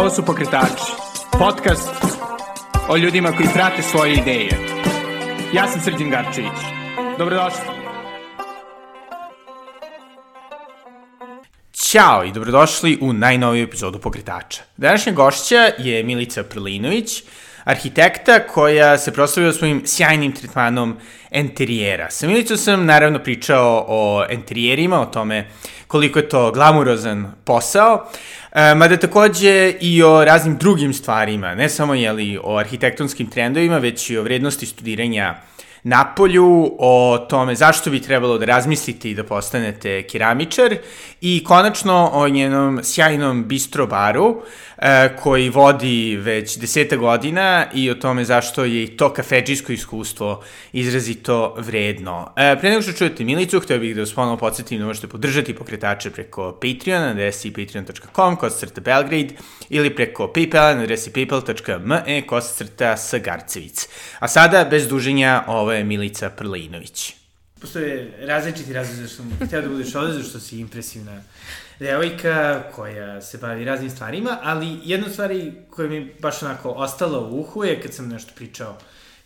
Ovo su Pokretači, podcast o ljudima koji prate svoje ideje. Ja sam Srđan Garčević. Dobrodošli. Ćao i dobrodošli u najnoviju epizodu Pokretača. Današnja gošća je Milica Prlinović, arhitekta koja se proslavila svojim sjajnim tretmanom enterijera. Sa Milicom sam naravno pričao o enterijerima, o tome koliko je to glamurozan posao, e, mada takođe i o raznim drugim stvarima, ne samo jeli, o arhitektonskim trendovima, već i o vrednosti studiranja napolju, o tome zašto bi trebalo da razmislite i da postanete keramičar i konačno o njenom sjajnom bistro baru koji vodi već deseta godina i o tome zašto je i to kafeđijsko iskustvo izrazito vredno. E, pre nego što čujete Milicu, hteo bih da vas ponovno podsjetim da možete podržati pokretače preko Patreona na adresi patreon.com kod crta Belgrade ili preko Paypala na adresi paypal.me kod crta Sagarcevic. A sada, bez duženja, ovo je Milica Prlinović. Postoje različiti razlozi zašto sam hteo da budeš ovde, zašto si impresivna devojka koja se bavi raznim stvarima, ali jedna od stvari koja mi baš onako ostala u uhu je kad sam nešto pričao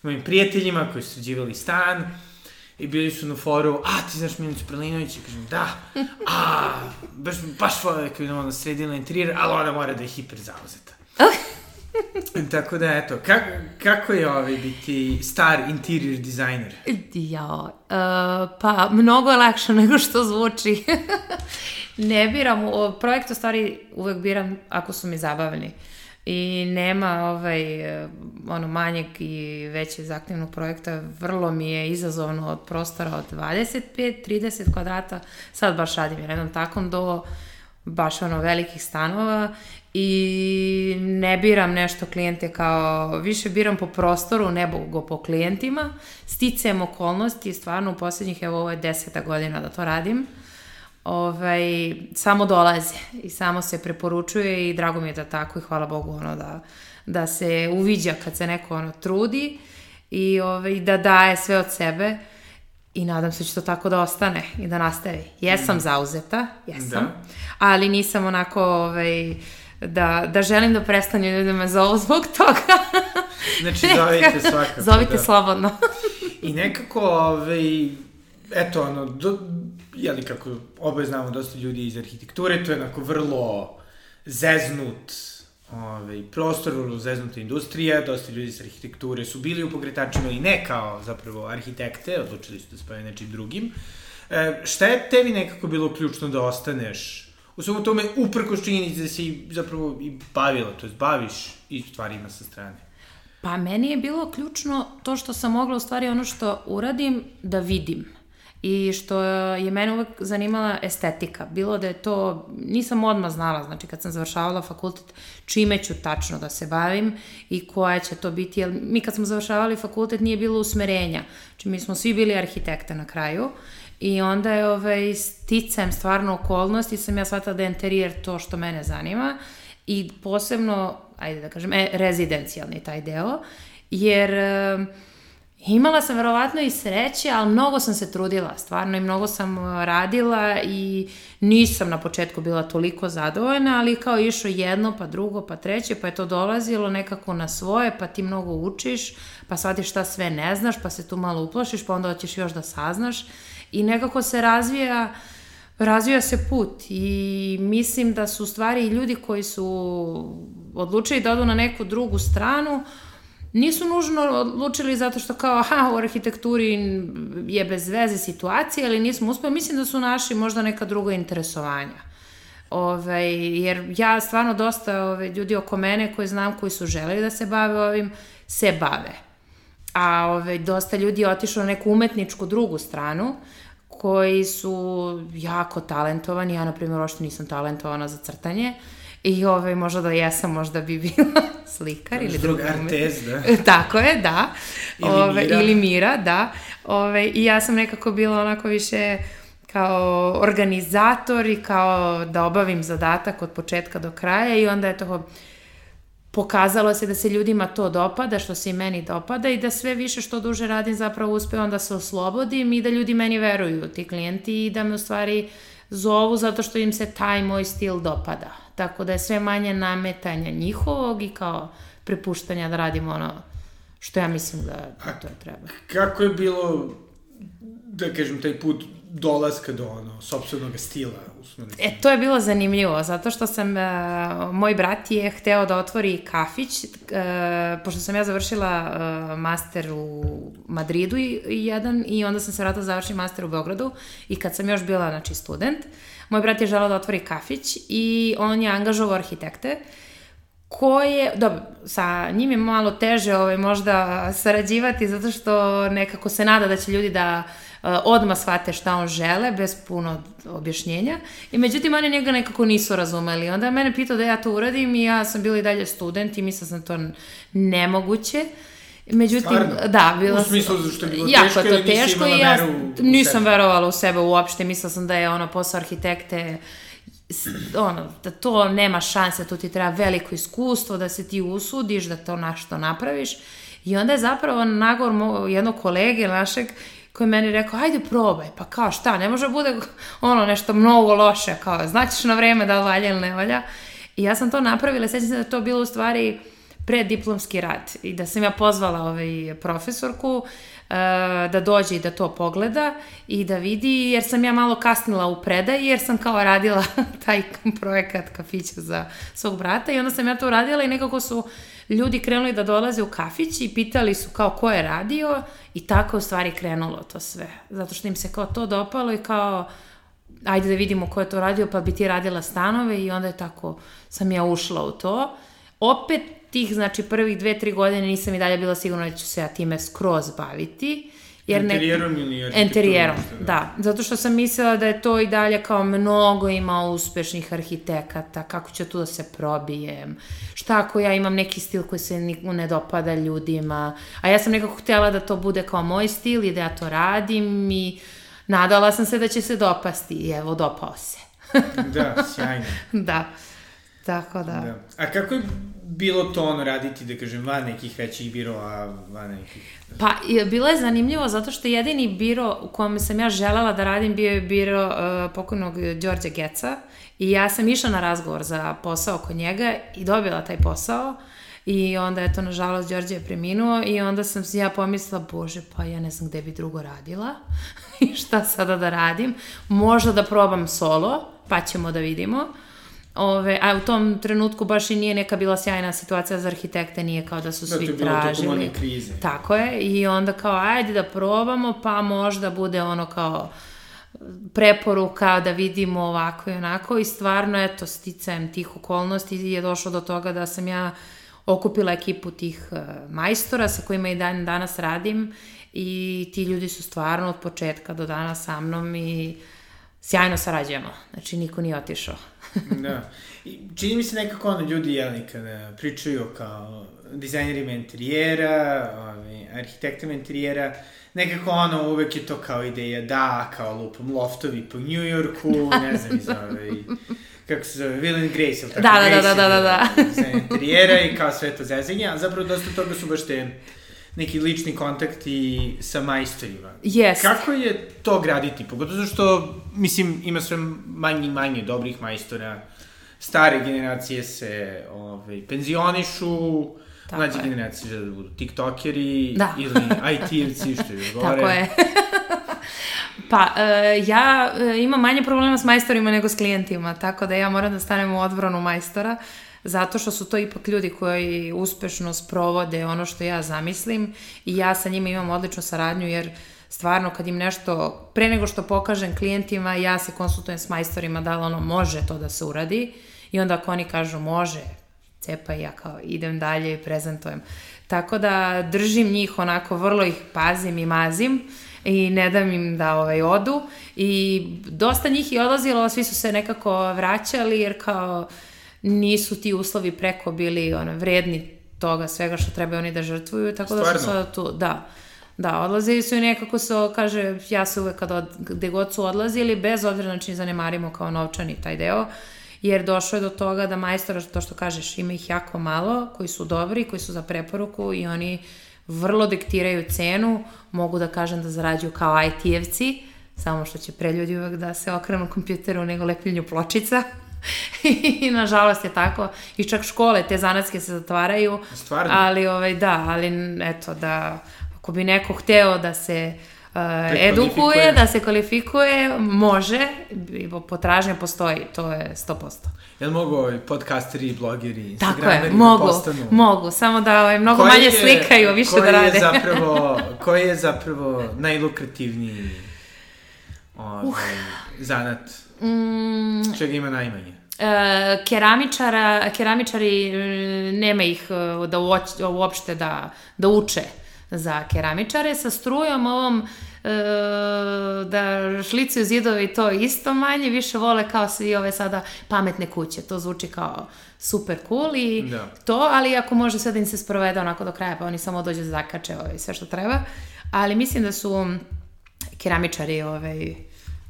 mojim prijateljima koji su sređivali stan i bili su na foru, a ti znaš Milicu Prlinović? I kažem, da, a, baš, baš vole kad idemo na sredila interijer, ali ona mora da je hiper zauzeta. Tako da, eto, kako, kako je ovaj biti star interior dizajner? Ja, uh, pa mnogo je lakše nego što zvuči. Ne biram, projekt u stvari uvek biram ako su mi zabavni. I nema ovaj, ono manjeg i veće zahtevnog projekta. Vrlo mi je izazovno od prostora od 25-30 kvadrata. Sad baš radim jednom takom do baš ono velikih stanova i ne biram nešto klijente kao, više biram po prostoru, ne go po klijentima. Sticajem okolnosti, stvarno u poslednjih, evo ovo je deseta godina da to radim, ovaj, samo dolaze i samo se preporučuje i drago mi je da tako i hvala Bogu ono da, da se uviđa kad se neko ono trudi i ovaj, da daje sve od sebe i nadam se da će to tako da ostane i da nastavi. Jesam mm. zauzeta, jesam, da. ali nisam onako ovaj, da, da želim da prestane ljudi da me zovu zbog toga. znači, zovite svakako. Zovite da. slobodno. I nekako, ovaj, eto, ono, do, jeli kako oboje znamo dosta ljudi iz arhitekture, to je onako vrlo zeznut ovaj, prostor, vrlo zeznuta industrija, dosta ljudi iz arhitekture su bili u pokretačima i ne kao zapravo arhitekte, odlučili su da spave nečim drugim. E, šta je tebi nekako bilo ključno da ostaneš u svemu tome, uprkos činjenici da se zapravo i bavila, to je baviš i stvarima sa strane? Pa meni je bilo ključno to što sam mogla u stvari ono što uradim da vidim i što je mene uvek zanimala estetika. Bilo da je to, nisam odmah znala, znači kad sam završavala fakultet, čime ću tačno da se bavim i koja će to biti, jer mi kad smo završavali fakultet nije bilo usmerenja, znači mi smo svi bili arhitekte na kraju I onda je ovaj, sticam stvarno okolnosti, sam ja shvatila da je interijer to što mene zanima i posebno, ajde da kažem, e, rezidencijalni taj deo, jer e, imala sam verovatno i sreće, ali mnogo sam se trudila, stvarno i mnogo sam radila i nisam na početku bila toliko zadovoljna, ali kao išlo jedno, pa drugo, pa treće, pa je to dolazilo nekako na svoje, pa ti mnogo učiš, pa shvatiš šta sve ne znaš, pa se tu malo uplašiš, pa onda hoćeš još da saznaš i nekako se razvija razvija se put i mislim da su stvari ljudi koji su odlučili da odu na neku drugu stranu nisu nužno odlučili zato što kao aha u arhitekturi je bez veze situacija ali nismo uspeli, mislim da su naši možda neka druga interesovanja. Ove, jer ja stvarno dosta ove, ljudi oko mene koji znam koji su želeli da se bave ovim, se bave. A ove, dosta ljudi je otišlo na neku umetničku drugu stranu, koji su jako talentovani. Ja, na primjer, ošto nisam talentovana za crtanje. I ovaj, možda da jesam, možda bi bila slikar ili druga artez, da. Tako je, da. Ili ove, Mira. Ili Mira, da. Ove, I ja sam nekako bila onako više kao organizator i kao da obavim zadatak od početka do kraja i onda je to pokazalo se da se ljudima to dopada, što se i meni dopada i da sve više što duže radim zapravo uspevam da se oslobodim i da ljudi meni veruju, ti klijenti i da me u stvari zovu zato što im se taj moj stil dopada. Tako da je sve manje nametanja njihovog i kao prepuštanja da radimo ono što ja mislim da to je treba. Kako je bilo, da kažem, taj put dolaska do ono, sobstvenog stila. Usmenicu. E, to je bilo zanimljivo, zato što sam, uh, moj brat je hteo da otvori kafić, uh, pošto sam ja završila uh, master u Madridu i, jedan, i onda sam se vratila da završiti master u Beogradu i kad sam još bila, znači, student, moj brat je želao da otvori kafić i on je angažovao arhitekte koje, dobro, sa njim je malo teže ovaj, možda sarađivati zato što nekako se nada da će ljudi da uh, odmah shvate šta on žele, bez puno objašnjenja. I međutim, oni njega nekako nisu razumeli. Onda mene pitao da ja to uradim i ja sam bila i dalje student i mislila sam to nemoguće. Međutim, Stvarno? da, bila sam... U smislu što je bilo jako teško to teško i ja nisam verovala u sebe uopšte, mislila sam da je ono posao arhitekte ono, da to nema šanse, tu ti treba veliko iskustvo, da se ti usudiš, da to našto napraviš. I onda je zapravo nagovor jednog kolege našeg koji je meni rekao, ajde probaj, pa kao šta, ne može da bude ono nešto mnogo loše, kao znaćeš na vreme da valja ili ne valja. I ja sam to napravila, sećam se da to bilo u stvari preddiplomski rad i da sam ja pozvala ovaj profesorku da dođe i da to pogleda i da vidi, jer sam ja malo kasnila u predaji, jer sam kao radila taj projekat kafića za svog brata i onda sam ja to uradila i nekako su ljudi krenuli da dolaze u kafić i pitali su kao ko je radio i tako u stvari krenulo to sve. Zato što im se kao to dopalo i kao ajde da vidimo ko je to radio, pa bi ti radila stanove i onda je tako sam ja ušla u to. Opet tih, znači prvih dve, tri godine nisam i dalje bila sigurna da ću se ja time skroz baviti. Jer Enterijerom ili Enterijerom, da. da. Zato što sam mislila da je to i dalje kao mnogo ima uspešnih arhitekata, kako će tu da se probijem, šta ako ja imam neki stil koji se ne dopada ljudima, a ja sam nekako htjela da to bude kao moj stil i da ja to radim i nadala sam se da će se dopasti i evo, dopao se. da, sjajno. da. Tako da. da. A kako je bilo to ono raditi, da kažem, van nekih većih biroa, van nekih... Pa, bilo je zanimljivo zato što jedini biro u kome sam ja želala da radim bio je biro uh, pokojnog Đorđa Geca i ja sam išla na razgovor za posao kod njega i dobila taj posao i onda je to, nažalost, Đorđe je preminuo i onda sam ja pomislila, bože, pa ja ne znam gde bi drugo radila i šta sada da radim. Možda da probam solo, pa ćemo da vidimo. Ove, a u tom trenutku baš i nije neka bila sjajna situacija za arhitekte, nije kao da su svi da, tražili. krize. Tako je, i onda kao ajde da probamo, pa možda bude ono kao preporuka da vidimo ovako i onako i stvarno, eto, sticajem tih okolnosti je došlo do toga da sam ja okupila ekipu tih uh, majstora sa kojima i dan danas radim i ti ljudi su stvarno od početka do dana sa mnom i sjajno sarađujemo. Znači, niko nije otišao. da. I čini mi se nekako ono ljudi, jeli, kada pričaju kao dizajnerima interijera, ovaj, arhitektima interijera, nekako ono, uvek je to kao ideja, da, kao lupom loftovi po New Yorku, ne znam, iz ovaj, kako se zove, Will and Grace, ili tako? Da, da, da, da, da, da. Dizajn interijera i kao sve to zezanje, a zapravo dosta toga su baš te neki lični kontakti sa majstorima. Yes. Kako je to graditi? Pogotovo što, mislim, ima sve manje i manje dobrih majstora. Stare generacije se ovaj, penzionišu, Tako mlađe je. generacije žele da budu tiktokeri da. ili IT-evci, što je gore. Tako je. Pa, uh, ja uh, imam manje problema s majstorima nego s klijentima, tako da ja moram da stanem u odbranu majstora zato što su to ipak ljudi koji uspešno sprovode ono što ja zamislim i ja sa njima imam odličnu saradnju jer stvarno kad im nešto, pre nego što pokažem klijentima, ja se konsultujem s majstorima da li ono može to da se uradi i onda ako oni kažu može, cepa i ja kao idem dalje i prezentujem. Tako da držim njih onako, vrlo ih pazim i mazim i ne dam im da ovaj, odu i dosta njih je odlazilo, svi su se nekako vraćali jer kao nisu ti uslovi preko bili ono, vredni toga svega što treba oni da žrtvuju, tako Stvarno? da su sada tu, da. Da, odlazili su i nekako se, kaže, ja se uvek kada od, gde god su odlazili, bez obzira, znači zanemarimo kao novčani taj deo, jer došlo je do toga da majstora, to što kažeš, ima ih jako malo, koji su dobri, koji su za preporuku i oni vrlo diktiraju cenu, mogu da kažem da zarađuju kao IT-evci, samo što će pre ljudi uvek da se okrenu kompjuteru nego lepljenju pločica. I nažalost je tako. I čak škole, te zanatske se zatvaraju. Stvarno? Ali, ovaj, da, ali eto, da ako bi neko hteo da se uh, edukuje, da se kvalifikuje, može, potražnja postoji, to je 100%. Jel mogu ovaj podcasteri, blogeri, Tako je, da mogu, da postanu? mogu, samo da ovaj, mnogo koji manje je, slikaju, više da rade. Je zapravo, koji je zapravo najlukrativniji ovaj, uh. zanat? Mm. Čega ima najmanje? E, keramičara, keramičari nema ih e, da uopšte da, da uče za keramičare. Sa strujom ovom e, da šlicuju zidovi to isto manje, više vole kao svi ove sada pametne kuće. To zvuči kao super cool i da. to, ali ako može sve da im se sprovede onako do kraja, pa oni samo dođe da zakače ovaj, sve što treba. Ali mislim da su keramičari ovaj,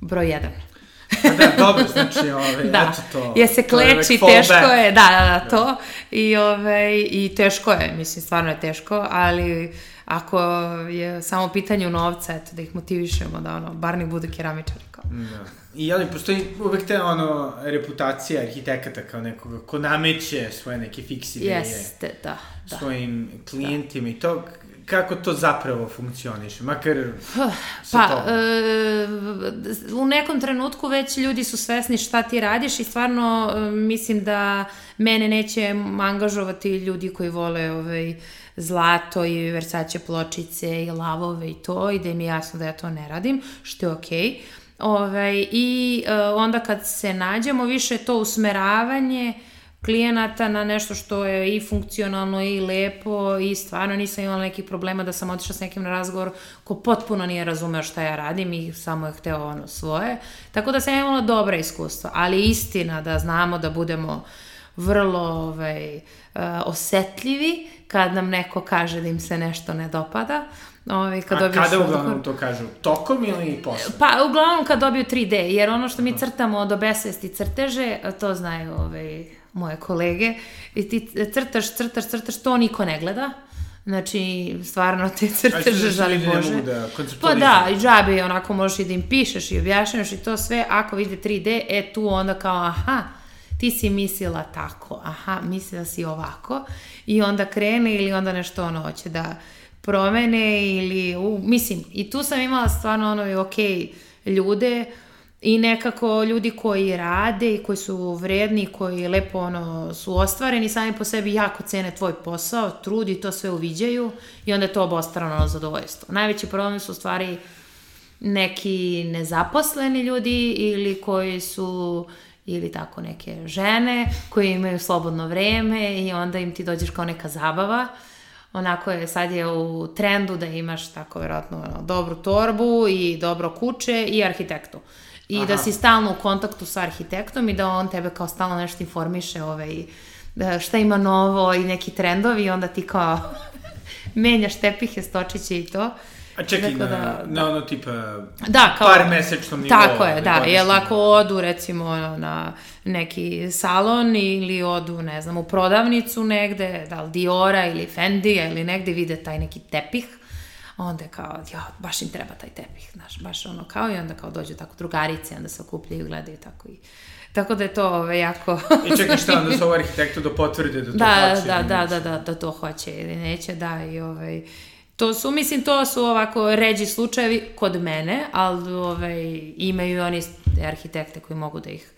broj jedan. Pa da, dobro, znači, ovaj, da. eto to. Je se kleči, teško je, da, da, da, to. I, ovaj, I teško je, mislim, stvarno je teško, ali ako je samo pitanje novca, eto, da ih motivišemo da, ono, bar ne budu keramičari. Kao. Da. I ali postoji uvek te ono reputacija arhitekata kao nekoga ko nameće svoje neke fiks ideje. Jeste, da. da. Svojim klijentima da. i to kako to zapravo funkcioniše, makar Pa, e, u nekom trenutku već ljudi su svesni šta ti radiš i stvarno e, mislim da mene neće angažovati ljudi koji vole ovaj, zlato i Versace pločice i lavove i to i da im je jasno da ja to ne radim, što je okej. Okay. Ovaj, I e, onda kad se nađemo, više to usmeravanje, klijenata na nešto što je i funkcionalno i lepo i stvarno nisam imala nekih problema da sam otišla s nekim na razgovor ko potpuno nije razumeo šta ja radim i samo je hteo ono svoje. Tako da sam imala dobra iskustva, ali istina da znamo da budemo vrlo ovaj, uh, osetljivi kad nam neko kaže da im se nešto ne dopada. Ovaj, kad A kada uglavnom to kažu? Tokom ili posle? Pa, uglavnom kad dobiju 3D, jer ono što mi crtamo od obesvesti crteže, to znaju ovaj, moje kolege, i ti crtaš, crtaš, crtaš, to niko ne gleda. Znači, stvarno te crteže, žali Bože. Da pa da, i džabe, onako možeš i da im pišeš i objašnjaš i to sve, ako vide 3D, e tu onda kao, aha, ti si mislila tako, aha, mislila si ovako, i onda krene ili onda nešto ono hoće da promene ili, u, mislim, i tu sam imala stvarno ono, ok, ljude, i nekako ljudi koji rade i koji su vredni, koji lepo ono, su ostvareni, sami po sebi jako cene tvoj posao, trudi i to sve uviđaju i onda je to obostrano zadovoljstvo. Najveći problem su u stvari neki nezaposleni ljudi ili koji su ili tako neke žene koji imaju slobodno vreme i onda im ti dođeš kao neka zabava. Onako je, sad je u trendu da imaš tako vjerojatno dobru torbu i dobro kuće i arhitektu. I Aha. da si stalno u kontaktu sa arhitektom i da on tebe kao stalno nešto informiše ovaj, da šta ima novo i neki trendovi i onda ti kao menjaš tepihe, stočiće i to. A čekaj, dakle, na, da, na ono tipa da, kao, par mesečnom nivou. Tako je, da. Jel ako odu recimo na neki salon ili odu, ne znam, u prodavnicu negde, da li Diora ili Fendija ili negde vide taj neki tepih, onda je kao, ja, baš im treba taj tepih, znaš, baš ono kao i onda kao dođu tako drugarice, onda se okupljaju i gledaju tako i Tako da je to ove, jako... I čekaj šta, onda su ovo arhitektu da potvrde da to da, hoće? Da, da, da, da, da to hoće ili neće, da, i ovaj... To su, mislim, to su ovako ređi slučajevi kod mene, ali ovaj, imaju oni arhitekte koji mogu da ih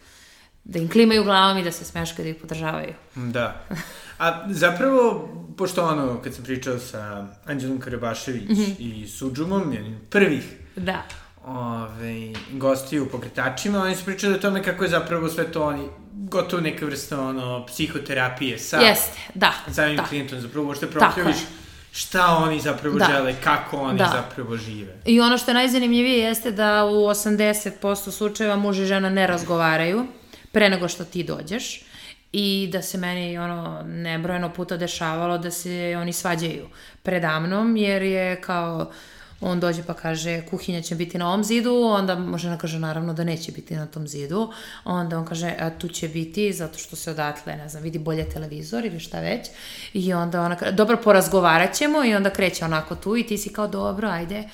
da im klimaju glavom i da se smeškaju da ih podržavaju. Da. A zapravo, pošto ono, kad sam pričao sa Anđelom Karabašević mm -hmm. i Suđumom, jednim prvih da. ove, gostiju u pokretačima, oni su pričali o tome kako je zapravo sve to oni, gotovo neka vrsta ono, psihoterapije sa Jeste, da. samim da. klijentom, zapravo uopšte prokljuviš šta oni zapravo da. žele, kako oni da. zapravo žive. I ono što je najzanimljivije jeste da u 80% slučajeva muž i žena ne razgovaraju pre nego što ti dođeš i da se meni ono nebrojeno puta dešavalo da se oni svađaju predamnom jer je kao on dođe pa kaže kuhinja će biti na ovom zidu, onda žena kaže naravno da neće biti na tom zidu, onda on kaže a tu će biti zato što se odatle, ne znam, vidi bolje televizor ili šta već. I onda ona kaže dobro porazgovarat ćemo. I onda kreće onako tu i ti si kao dobro ajde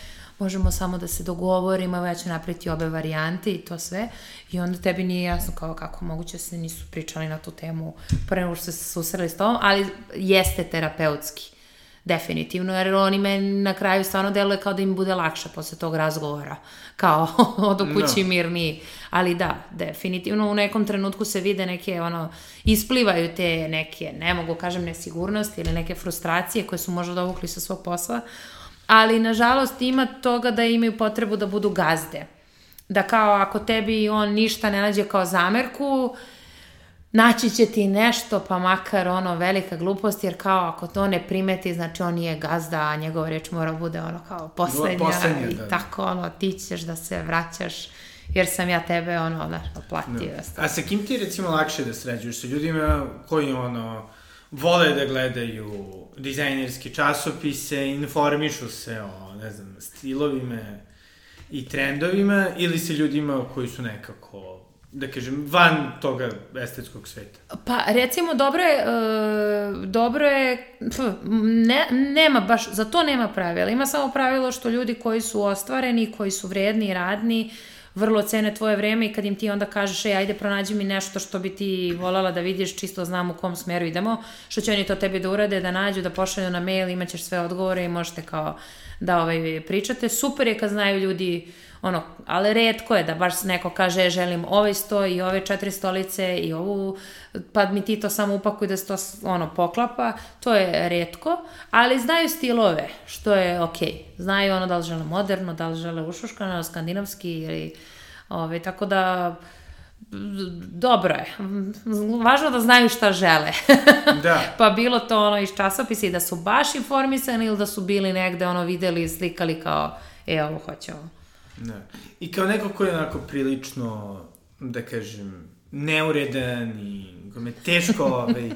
možemo samo da se dogovorimo, ja ću napraviti obe varijante i to sve. I onda tebi nije jasno kao kako moguće se nisu pričali na tu temu pre nego što se susreli s tom, ali jeste terapeutski. Definitivno, jer oni me na kraju stvarno deluje kao da im bude lakše posle tog razgovora. Kao od u kući no. mirniji. Ali da, definitivno u nekom trenutku se vide neke, ono, isplivaju te neke, ne mogu kažem, nesigurnosti ili neke frustracije koje su možda dovukli sa svog posla. Ali, nažalost, ima toga da imaju potrebu da budu gazde. Da kao ako tebi on ništa ne nađe kao zamerku, naći će ti nešto, pa makar ono velika glupost, jer kao ako to ne primeti, znači on je gazda, a njegova reč mora bude ono kao poslednja, poslednja i da. tako ono, ti ćeš da se vraćaš jer sam ja tebe ono, znaš, oplatio. No. A sa kim ti recimo lakše da sređuješ? Sa ljudima koji ono, vole da gledaju dizajnerske časopise, informišu se o, ne znam, stilovima i trendovima ili sa ljudima koji su nekako da kažem, van toga estetskog sveta? Pa, recimo, dobro je, uh, dobro je, pf, ne, nema baš, za to nema pravila. Ima samo pravilo što ljudi koji su ostvareni, koji su vredni i radni, vrlo cene tvoje vreme i kad im ti onda kažeš, ej, ajde pronađi mi nešto što bi ti volala da vidiš, čisto znam u kom smeru idemo, što će oni to tebi da urade, da nađu, da pošalju na mail, imaćeš sve odgovore i možete kao da ovaj, pričate. Super je kad znaju ljudi ono, ali redko je da baš neko kaže želim ovaj sto i ove četiri stolice i ovu, pa mi ti to samo upakuj da se to ono, poklapa, to je redko, ali znaju stilove, što je okej. Okay. Znaju ono da li žele moderno, da li žele ušuškano, skandinavski ili, ove, ovaj, tako da, dobro je. Važno da znaju šta žele. da. pa bilo to ono iz časopisa i da su baš informisani ili da su bili negde ono videli, slikali kao, e, ovo hoće ovo. Da. I kao neko ko je onako prilično, da kažem, neuredan i kome teško ovaj,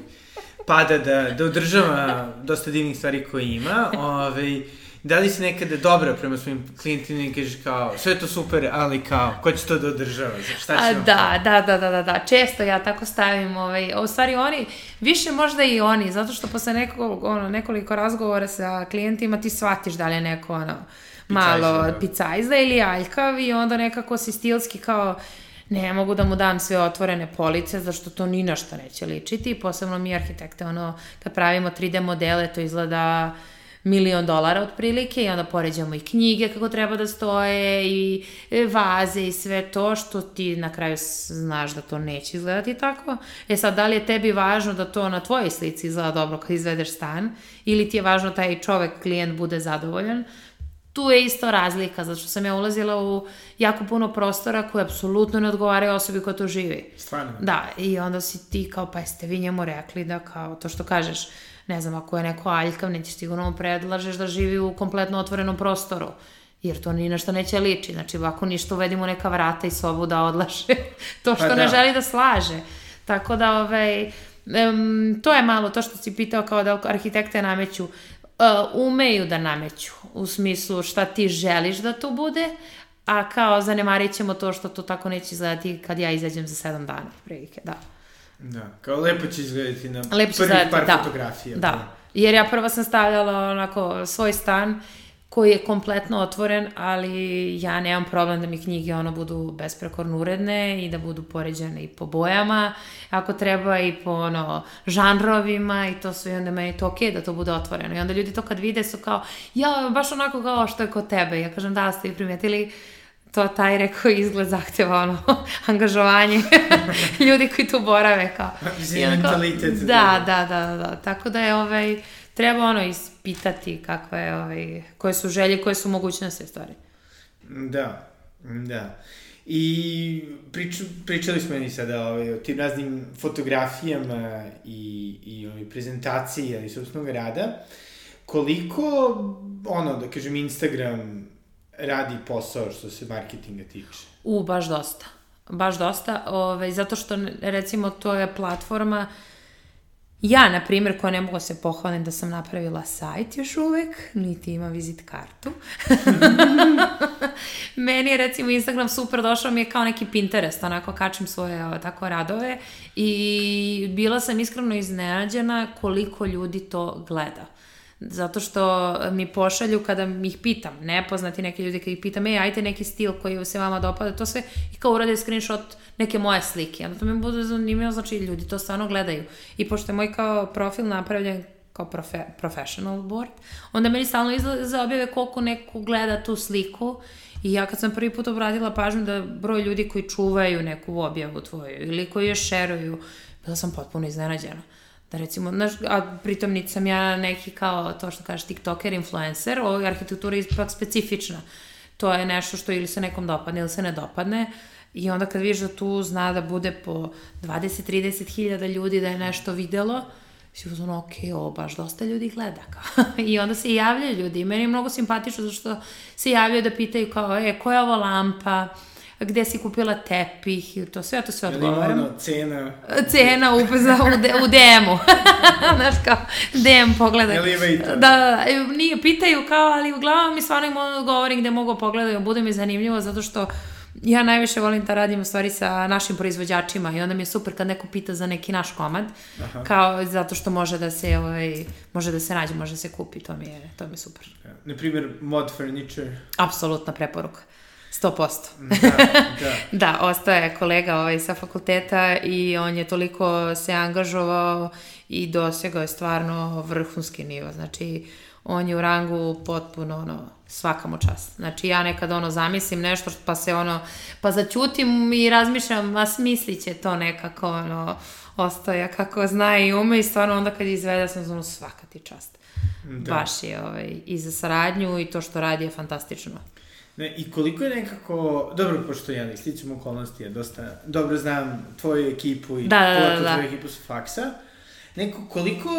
pada da, da održava dosta divnih stvari koje ima, ovaj, da li si nekada dobra prema svojim klijentima i kažeš kao, sve je to super, ali kao, ko će to da održava? Šta će A, da, da, da, da, da, da, često ja tako stavim, ovaj, u stvari oni, više možda i oni, zato što posle nekog, ono, nekoliko razgovora sa klijentima ti shvatiš da li je neko, ono, malo da. picajzda ili aljkav i onda nekako si stilski kao ne mogu da mu dam sve otvorene police, zašto to ni na šta neće ličiti. Posebno mi arhitekte, ono, kad pravimo 3D modele, to izgleda milion dolara otprilike i onda poređamo i knjige kako treba da stoje i e, vaze i sve to što ti na kraju znaš da to neće izgledati tako. E sad, da li je tebi važno da to na tvojoj slici izgleda dobro kad izvedeš stan ili ti je važno taj čovek, klijent bude zadovoljan? Tu je isto razlika, zato što sam ja ulazila u jako puno prostora koje apsolutno ne odgovaraju osobi koja tu živi. Stvarno? Da, i onda si ti kao, pa jeste vi njemu rekli da kao to što kažeš, ne znam, ako je neko aljkav, nećeš sigurno mu predlažeš da živi u kompletno otvorenom prostoru jer to ni na što neće liči. Znači, ovako ništa uvedimo neka vrata i sobu da odlaže to što pa da. ne želi da slaže. Tako da, ovaj, um, to je malo to što si pitao kao da arhitekte nameću umeju da nameću, u smislu šta ti želiš da to bude, a kao zanemarit ćemo to što to tako neće izgledati kad ja izađem za sedam dana, prilike, da. Da, kao lepo će izgledati na lepo prvih par da, fotografija. Da, pa. jer ja prva sam stavljala onako svoj stan koji je kompletno otvoren, ali ja nemam problem da mi knjige ono budu besprekorno uredne i da budu poređene i po bojama, ako treba i po ono žanrovima i to sve, i onda meni je to okej okay da to bude otvoreno. I onda ljudi to kad vide su kao, ja, baš onako kao što je kod tebe. Ja kažem, da, ste i primetili, to taj rekao izgled zahteva ono angažovanje ljudi koji tu borave kao. Mentalitet. Da, da, da, da, da. Tako da je ovaj treba ono ispitati kakva je, ovaj, koje su želje, koje su mogućnosti stvari. Da, da. I priču, pričali smo i sada ovaj, o tim raznim fotografijama i, i ovaj, prezentaciji ali sobstvenog rada. Koliko, ono, da kažem, Instagram radi posao što se marketinga tiče? U, baš dosta. Baš dosta, ovaj, zato što, recimo, to je platforma uh, Ja, na primjer, koja ne mogu se pohvalim da sam napravila sajt još uvek, niti ima vizit kartu. Meni je recimo Instagram super došao mi je kao neki Pinterest, onako kačem svoje tako radove i bila sam iskreno iznenađena koliko ljudi to gleda. Zato što mi pošalju kada ih pitam, nepoznati neki ljudi kada ih pitam, ej, ajte neki stil koji se vama dopada, to sve, i kao urade screenshot neke moje slike. Onda to mi bude zanimljivo, znači ljudi to stvarno gledaju. I pošto je moj kao profil napravljen kao profe, professional board, onda meni stalno izlaze objave koliko neko gleda tu sliku I ja kad sam prvi put obratila pažnju da broj ljudi koji čuvaju neku objavu tvoju ili koji je šeruju, bila sam potpuno iznenađena. Da recimo, znaš, a pritom niti sam ja neki kao to što kažeš tiktoker, influencer, ovo arhitektura je ipak specifična. To je nešto što ili se nekom dopadne ili se ne dopadne. I onda kad vidiš da tu zna da bude po 20-30 hiljada ljudi da je nešto videlo, si uzmano, ok, ovo baš dosta ljudi gleda. Kao. I onda se javljaju ljudi. I meni je mnogo simpatično zašto se javljaju da pitaju kao, e, koja je ovo lampa, gde si kupila tepih i to sve, ja to sve odgovaram. Ili ono, cena. Cena u, za, u, de, u DM-u. Znaš kao, DM pogledaj. Elevator. Da, da, da, nije, pitaju kao, ali uglavnom mi stvarno im odgovorim gde mogu pogledaju, bude mi zanimljivo zato što ja najviše volim da radim u stvari sa našim proizvođačima i onda mi je super kad neko pita za neki naš komad, Aha. kao zato što može da se ovaj može da se nađe, može da se kupi, to mi je to mi je super. Na primjer mod furniture. Apsolutna preporuka. 100%. Da, da. da, ostaje kolega ovaj sa fakulteta i on je toliko se angažovao i dosegao je stvarno vrhunski nivo. Znači, on je u rangu potpuno ono, svaka mu čast. Znači ja nekad ono zamislim nešto pa se ono, pa začutim i razmišljam, a smislit će to nekako ono, ostaje kako zna i ume i stvarno onda kad izvede sam ono svaka ti čast. Da. Baš je ovaj, i za saradnju i to što radi je fantastično. Ne, I koliko je nekako, dobro, pošto ja ne sličim okolnosti, ja dosta dobro znam tvoju ekipu i da, da, da, da. tvoju ekipu sa faksa, neko, koliko,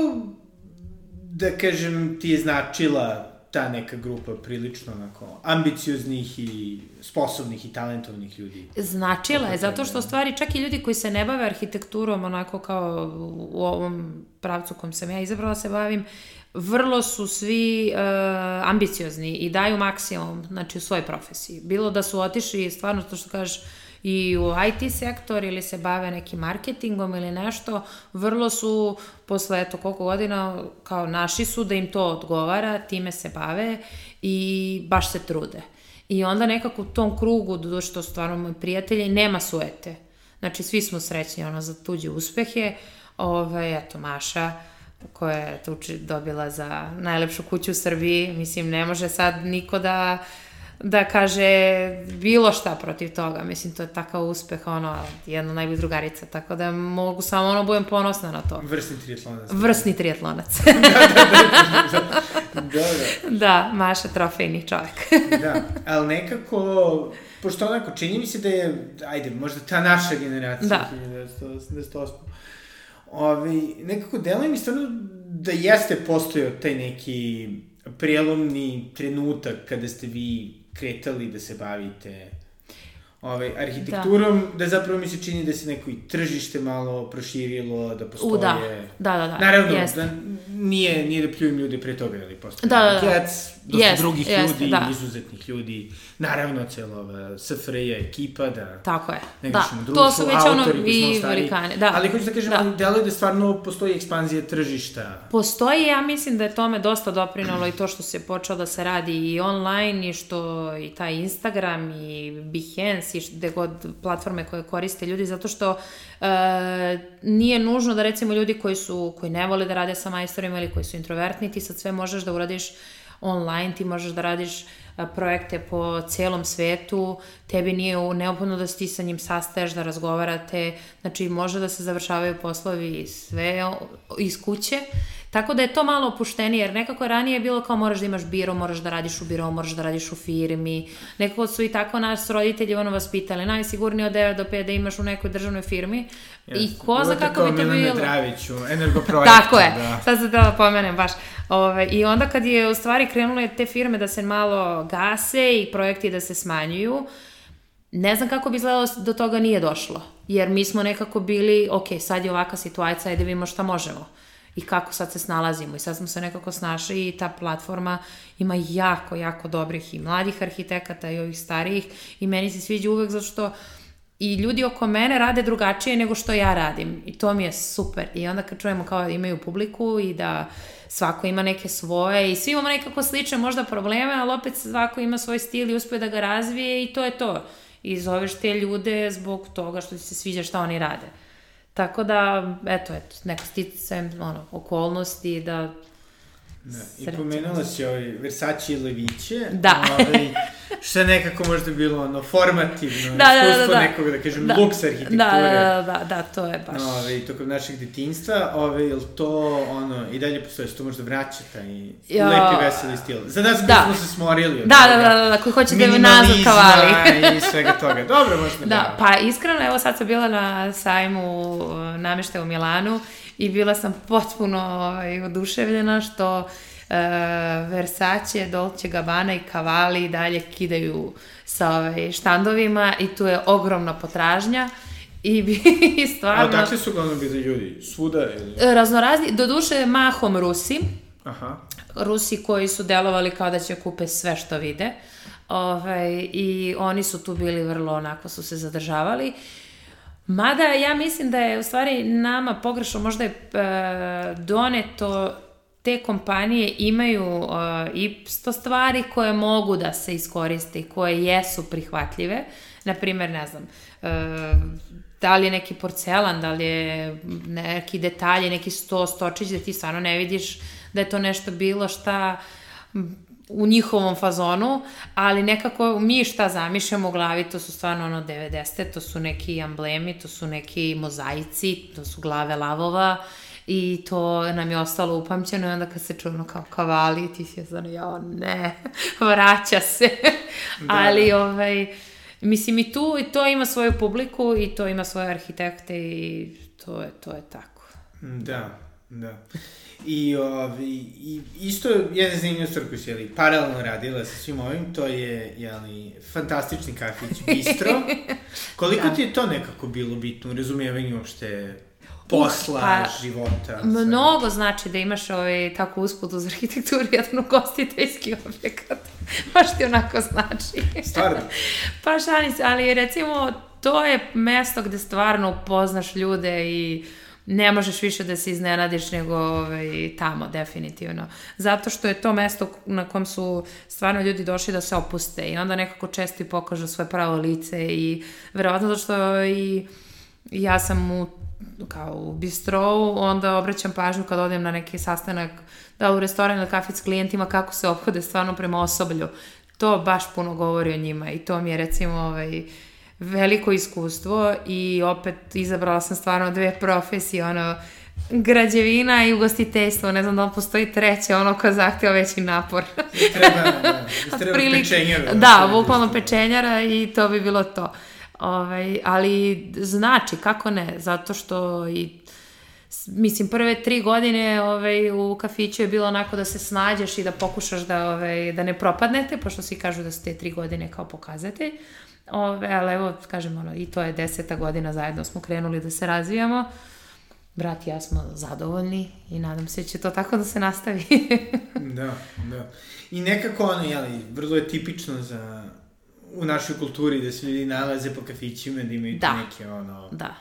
da kažem, ti je značila ta neka grupa prilično onako ambicioznih i sposobnih i talentovnih ljudi. Značila je, zato što stvari čak i ljudi koji se ne bave arhitekturom onako kao u ovom pravcu kom sam ja izabrala se bavim, vrlo su svi uh, ambiciozni i daju maksimum znači, u svojoj profesiji. Bilo da su otišli stvarno to što kažeš i u IT sektor ili se bave nekim marketingom ili nešto, vrlo su posle eto koliko godina kao naši su da im to odgovara, time se bave i baš se trude. I onda nekako u tom krugu, do što stvarno moji prijatelji, nema suete. Znači, svi smo srećni ono, za tuđe uspehe. Ove, eto, Maša, koja je tuči dobila za najlepšu kuću u Srbiji. Mislim, ne može sad niko da da kaže bilo šta protiv toga. Mislim, to je takav uspeh, ono, jedna najbolj drugarica, tako da mogu samo ono budem ponosna na to. Vrsni triatlonac. Vrsni triatlonac. da, da, da, da, da, da. Maša trofejni čovjek. da, ali nekako, pošto onako, čini mi se da je, ajde, možda ta naša generacija, da. 1908. Ovi, nekako deluje mi stvarno da jeste postojao taj neki prijelomni trenutak kada ste vi kretali da se bavite ovaj, arhitekturom, da. da zapravo mi se čini da se neko i tržište malo proširilo, da postoje... U, da, da, da. da. Naravno, jest. da nije, nije da pljujem ljude pre toga, ali postoje da, da, da. Kjec, dosta jest, drugih jest, ljudi, da. izuzetnih ljudi, naravno celo SFRJ ekipa, da... Tako je, da, društvo, to su već ono vi velikane, da. Ali hoću da kažem, da. deluje da stvarno postoji ekspanzija tržišta. Postoji, ja mislim da je tome dosta doprinalo i to što se počelo da se radi i online i što i taj Instagram i Behance i gde god platforme koje koriste ljudi, zato što e, nije nužno da recimo ljudi koji su, koji ne vole da rade sa majstorima ili koji su introvertni, ti sad sve možeš da uradiš online, ti možeš da radiš projekte po celom svetu, tebi nije neophodno da ti sa njim sastaješ, da razgovarate, znači može da se završavaju poslovi sve iz kuće Tako da je to malo opuštenije, jer nekako ranije je bilo kao moraš da imaš biro, moraš da radiš u biro, moraš da radiš u firmi. Nekako su i tako nas roditelji ono vas pitali, najsigurnije od 9 do 5 da imaš u nekoj državnoj firmi. Yes. I ko zna kako bi to bilo. Milana Dravić u Energoprojektu. tako je, da. sad se da pomenem baš. Ove, I onda kad je u stvari krenule te firme da se malo gase i projekti da se smanjuju, ne znam kako bi izgledalo do toga nije došlo. Jer mi smo nekako bili, ok, sad je ovaka situacija, ajde vidimo šta možemo i kako sad se snalazimo i sad smo se nekako snašli i ta platforma ima jako, jako dobrih i mladih arhitekata i ovih starijih i meni se sviđa uvek zato što i ljudi oko mene rade drugačije nego što ja radim i to mi je super i onda kad čujemo kao da imaju publiku i da svako ima neke svoje i svi imamo nekako slične možda probleme, ali opet svako ima svoj stil i uspe da ga razvije i to je to. I zoveš te ljude zbog toga što ti se sviđa šta oni rade. Tako da, eto, eto, neko sticajem, ono, okolnosti da Da, I pomenula si ovaj Versace i Leviće. Da. Ovaj, što je nekako možda bilo ono formativno, Da, da, da, iskustvo da. nekog, da kažem, Da. luks Da, arhitekture. da, da, da, da, to je baš. Ove, tokom našeg detinjstva, ove, je to, ono, i dalje postoje, se to možda vraća taj Ja. lepi, veseli stil? Za nas koji Da. smo se smorili od Da, da, toga, da, da, da, koji hoće da me nazad minimalizma kavali. i svega toga. Dobro, možda Da, pa iskreno, evo sad sam bila na sajmu uh, nameštaja u Milanu i bila sam potpuno ovaj, oduševljena što uh, Versace, Dolce Gabbana i Cavalli i dalje kidaju sa ovaj, štandovima i tu je ogromna potražnja i bi i A stvarno odakle su uglavnom bili ljudi? Svuda ili? raznorazni, doduše mahom Rusi, Aha. Rusi koji su delovali kao da će kupe sve što vide. Ovaj, I oni su tu bili vrlo onako su se zadržavali. Mada ja mislim da je u stvari nama pogrešno možda je e, doneto te kompanije imaju e, isto stvari koje mogu da se iskoriste i koje jesu prihvatljive. Naprimer, ne znam, e, da li je neki porcelan, da li je neki detalji, neki sto, stočić da ti stvarno ne vidiš da je to nešto bilo šta u njihovom fazonu, ali nekako mi šta zamišljamo u glavi, to su stvarno ono 90. To su neki amblemi, to su neki mozaici, to su glave lavova i to nam je ostalo upamćeno i onda kad se čujemo kao kavali, ti si stvarno, jao ne, vraća se. Da. ali ovaj, mislim i tu, i to ima svoju publiku i to ima svoje arhitekte i to je, to je tako. Da, da. I, ovi, i isto jedna zanimljiva stvar koju si jeli, paralelno radila sa svim ovim, to je jeli, fantastični kafić Bistro. Koliko Da. ti je to nekako bilo bitno u razumijevanju uopšte posla, pa, života? Mnogo znači da imaš ovaj, tako usput uz arhitekturu jedan ugostiteljski objekat. Baš ti onako znači. Stvarno? pa šalim se, ali recimo to je mesto gde stvarno upoznaš ljude i ne možeš više da se iznenadiš nego ovaj, tamo, definitivno. Zato što je to mesto na kom su stvarno ljudi došli da se opuste i onda nekako često i pokažu svoje pravo lice i verovatno zato što i ja sam u kao u bistrovu, onda obraćam pažnju kad odem na neki sastanak, da u restoran ili kafić s klijentima, kako se ophode stvarno prema osoblju. To baš puno govori o njima i to mi je recimo ovaj, veliko iskustvo i opet izabrala sam stvarno dve profesije, ono, građevina i ugostiteljstvo, ne znam da li postoji treće, ono ko zahteva veći napor. Treba, da, treba Otprilike- pečenjara. Da, bukvalno pečenjara i to bi bilo to. Ovaj, ali znači, kako ne, zato što i mislim prve tri godine ovaj, u kafiću je bilo onako da se snađeš i da pokušaš da, ovaj, da ne propadnete, pošto svi kažu da su te tri godine kao pokazatelj. Ove, ali evo, kažem, ono, i to je deseta godina zajedno smo krenuli da se razvijamo. Brat i ja smo zadovoljni i nadam se da će to tako da se nastavi. Da, da. I nekako ono, jeli, vrlo je tipično za u našoj kulturi da se ljudi nalaze po kafićima, da imaju Da. neke, ono, da.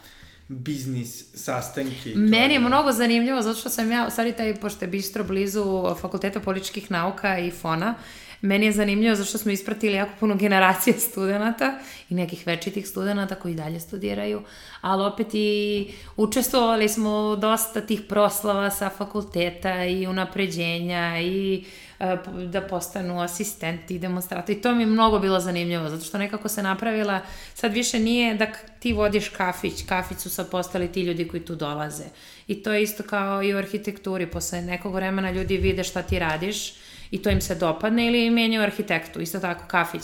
biznis sastanke. Meni je mnogo zanimljivo, zato što sam ja, u stvari taj, pošto je bistro blizu Fakulteta političkih nauka i FONA, meni je zanimljivo zato što smo ispratili jako puno generacije studenta i nekih večitih studenta koji dalje studiraju, ali opet i učestvovali smo dosta tih proslava sa fakulteta i unapređenja i e, da postanu asistenti i demonstratori. I to mi je mnogo bilo zanimljivo, zato što nekako se napravila, sad više nije da ti vodiš kafić, kafić su sad postali ti ljudi koji tu dolaze. I to je isto kao i u arhitekturi, posle nekog vremena ljudi vide šta ti radiš i to im se dopadne ili menjaju arhitektu, isto tako kafić.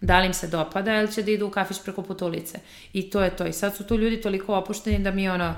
Da li im se dopada ili će da idu u kafić preko put ulice. I to je to. I sad su tu ljudi toliko opušteni da mi ono,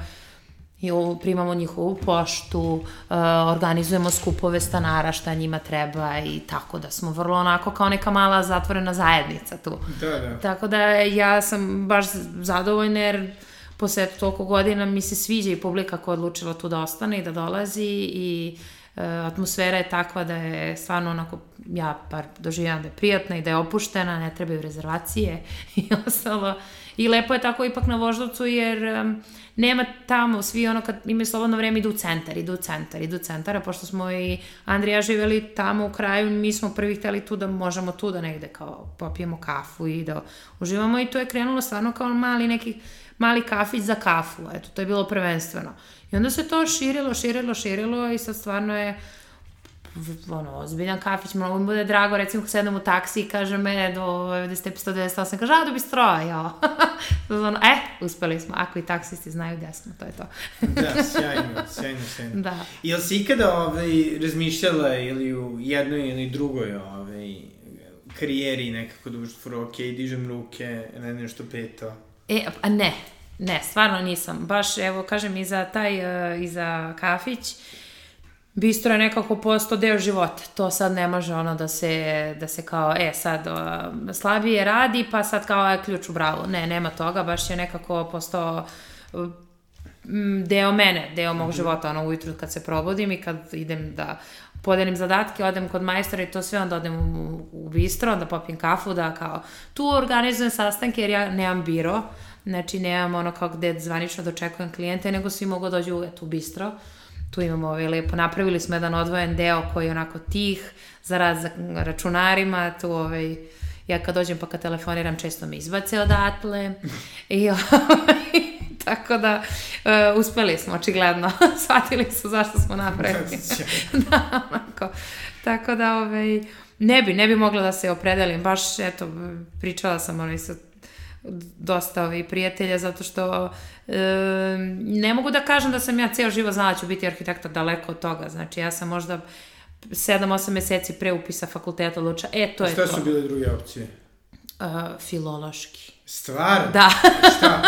i primamo njihovu poštu, uh, organizujemo skupove stanara šta njima treba i tako da smo vrlo onako kao neka mala zatvorena zajednica tu. Da, da. Tako da ja sam baš zadovoljna jer posle toliko godina mi se sviđa i publika koja je odlučila tu da ostane i da dolazi i e, atmosfera je takva da je stvarno onako, ja par doživljam da je prijatna i da je opuštena, ne trebaju rezervacije i ostalo. I lepo je tako ipak na Voždovcu jer um, nema tamo, svi ono kad imaju slobodno vreme idu u centar, idu u centar, idu u centar, a pošto smo i Andrija živeli tamo u kraju, mi smo prvi hteli tu da možemo tu da negde kao popijemo kafu i da uživamo i to je krenulo stvarno kao mali neki mali kafić za kafu, eto, to je bilo prvenstveno. I onda se to širilo, širilo, širilo i sad stvarno je ono, ozbiljan kafić, mnogo mi bude drago, recimo kad sedem u taksi i kaže me do 90 stepi 198, kaže, a do bistro, ja. ono, e, uspeli smo, ako i taksisti znaju gde smo, to je to. da, sjajno, sjajno, sjajno. Da. Jel si ikada ovaj, razmišljala ili u jednoj ili drugoj ovaj, karijeri nekako da ušte ok, dižem ruke na nešto peto? E, a ne, ne, stvarno nisam. Baš, evo, kažem, i za taj, uh, i za kafić, bistro je nekako posto deo života. To sad ne može ono da se, da se kao, e, sad uh, slabije radi, pa sad kao je ključ u bravu. Ne, nema toga, baš je nekako postao uh, deo mene, deo mog mm -hmm. života, ono ujutru kad se probudim i kad idem da podelim zadatke, odem kod majstora i to sve, onda odem u, u bistro, onda popijem kafu, da kao tu organizujem sastanke jer ja nemam biro, znači nemam ono kao gde zvanično dočekujem klijente, nego svi mogu dođu u, etu, u bistro. Tu imamo ovaj lepo, napravili smo jedan odvojen deo koji je onako tih, za rad za računarima, tu ovaj, ja kad dođem pa kad telefoniram često me izbace odatle i ovaj, tako da uh, uspeli smo očigledno, shvatili su zašto smo napravili. da, onako. Tako da ovaj, ne bi, ne bi mogla da se opredelim, baš eto, pričala sam onaj sa dosta ovih prijatelja, zato što e, ne mogu da kažem da sam ja ceo život znala da ću biti arhitekta daleko od toga. Znači, ja sam možda 7-8 meseci pre upisa fakulteta odlučila, e, to je Šta to. Šta su bile druge opcije? Uh, filološki. Stvar? Da. Šta?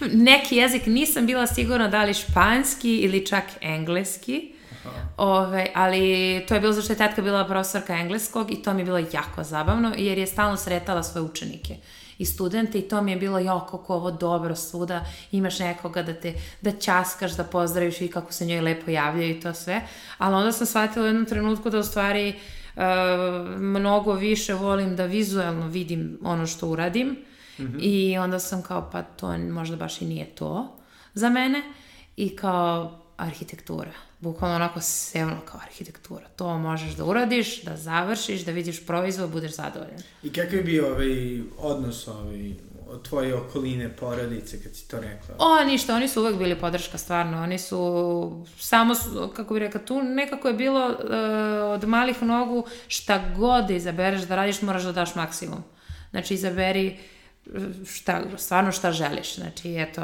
Neki jezik nisam bila sigurna da li španski ili čak engleski. Ove, ali to je bilo zašto je tetka bila profesorka engleskog i to mi je bilo jako zabavno jer je stalno sretala svoje učenike i studente i to mi je bilo jo kako ovo dobro svuda. Imaš nekoga da te da ćaskaš da pozdraviš i kako se njoj lepo javljaju i to sve. Ali onda sam shvatila u jednom trenutku da u stvari uh, mnogo više volim da vizualno vidim ono što uradim. Mm -hmm. i onda sam kao pa to možda baš i nije to za mene. I kao arhitektura bukvalno onako sevno kao arhitektura. To možeš da uradiš, da završiš, da vidiš proizvod, budeš zadovoljan. I kakav je bio ovaj odnos ovaj, od tvoje okoline, porodice, kad si to rekla? O, ništa, oni su uvek bili podrška, stvarno. Oni su, samo, su, kako bih rekla, tu nekako je bilo uh, od malih nogu šta god da izabereš da radiš, moraš da daš maksimum. Znači, izaberi šta, stvarno šta želiš. Znači, eto,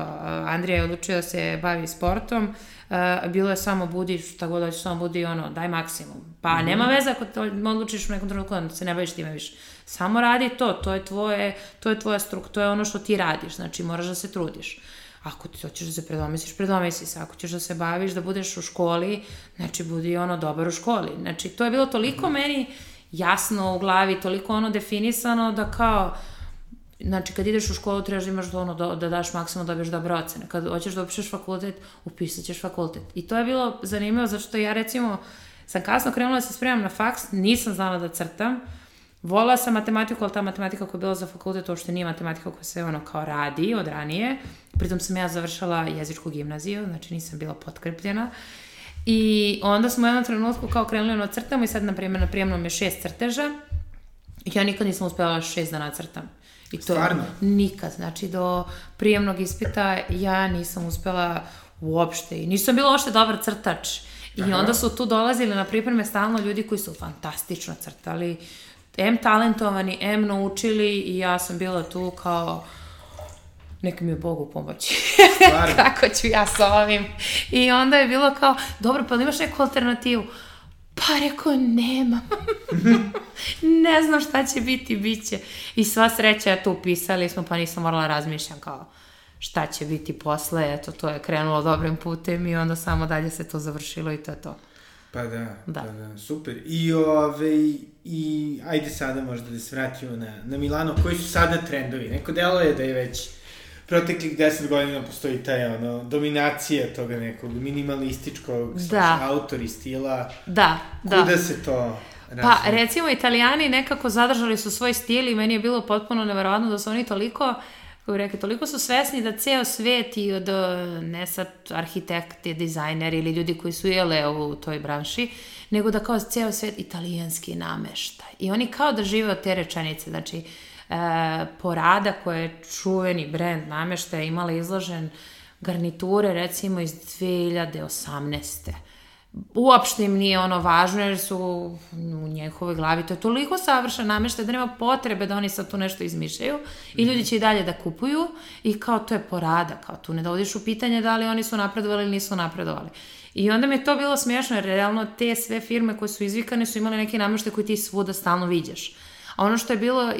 Andrija je odlučio da se bavi sportom, uh, bilo je samo budi šta god hoćeš, samo budi ono, daj maksimum. Pa mm -hmm. nema veze ako to odlučiš u nekom trenutku da se ne baviš time više. Samo radi to, to je tvoje, to je tvoja struk, to je ono što ti radiš, znači moraš da se trudiš. Ako ti hoćeš da se predomisliš, predomisli se. Ako ćeš da se baviš, da budeš u školi, znači budi ono dobar u školi. Znači to je bilo toliko mm -hmm. meni jasno u glavi, toliko ono definisano da kao, Znači, kad ideš u školu, trebaš da imaš ono, da, da daš maksimum da dobiješ dobre ocene. Kad hoćeš da upišeš fakultet, upisat ćeš fakultet. I to je bilo zanimljivo, zato što ja, recimo, sam kasno krenula da se spremam na faks, nisam znala da crtam. Volila sam matematiku, ali ta matematika koja je bila za fakultet uopšte nije matematika koja se ono kao radi od ranije. Pritom sam ja završala jezičku gimnaziju, znači nisam bila potkrepljena. I onda smo u jednom trenutku kao krenuli ono crtamo i sad, na primjer, na prijemnom je šest crteža. Ja nikad nisam uspela šest da nacrtam. I to Stvarno? nikad. Znači, do prijemnog ispita ja nisam uspela uopšte i nisam bila uopšte dobar crtač. I Aha. onda su tu dolazili na pripreme stalno ljudi koji su fantastično crtali, M talentovani, M naučili i ja sam bila tu kao neka mi je Bogu pomoći. Kako ću ja sa ovim? I onda je bilo kao, dobro, pa imaš neku alternativu? Pa rekao, nema. ne znam šta će biti, bit će. I sva sreća, eto, upisali smo, pa nisam morala razmišljam kao šta će biti posle, eto, to je krenulo dobrim putem i onda samo dalje se to završilo i to je to. Pa da, da. pa da, super. I ove, i ajde sada možda da se vratimo na, na Milano, koji su sada trendovi? Neko delo je da je već proteklih deset godina postoji taj, ono, dominacija toga nekog minimalističkog, da. autori stila. Da, da. Kuda se to razvije? Pa, recimo, italijani nekako zadržali su svoj stil i meni je bilo potpuno neverovatno da su oni toliko kako bih toliko su svesni da ceo svet i od, ne sad arhitekti, dizajneri ili ljudi koji su jele u toj branši, nego da kao ceo svet italijanski nameštaj. I oni kao da žive od te rečenice, znači, e, Porada koja je čuveni brend nameštaja imala izložen garniture recimo iz 2018 uopšte im nije ono važno jer su u njihovoj glavi to je toliko savršen nameštaj da nema potrebe da oni sad tu nešto izmišljaju i ljudi će i dalje da kupuju i kao to je porada, kao tu ne dovodiš u pitanje da li oni su napredovali ili nisu napredovali. I onda mi je to bilo smiješno jer realno te sve firme koje su izvikane su imale neke nameštaje koje ti svuda stalno viđaš. A ono što je bilo uh,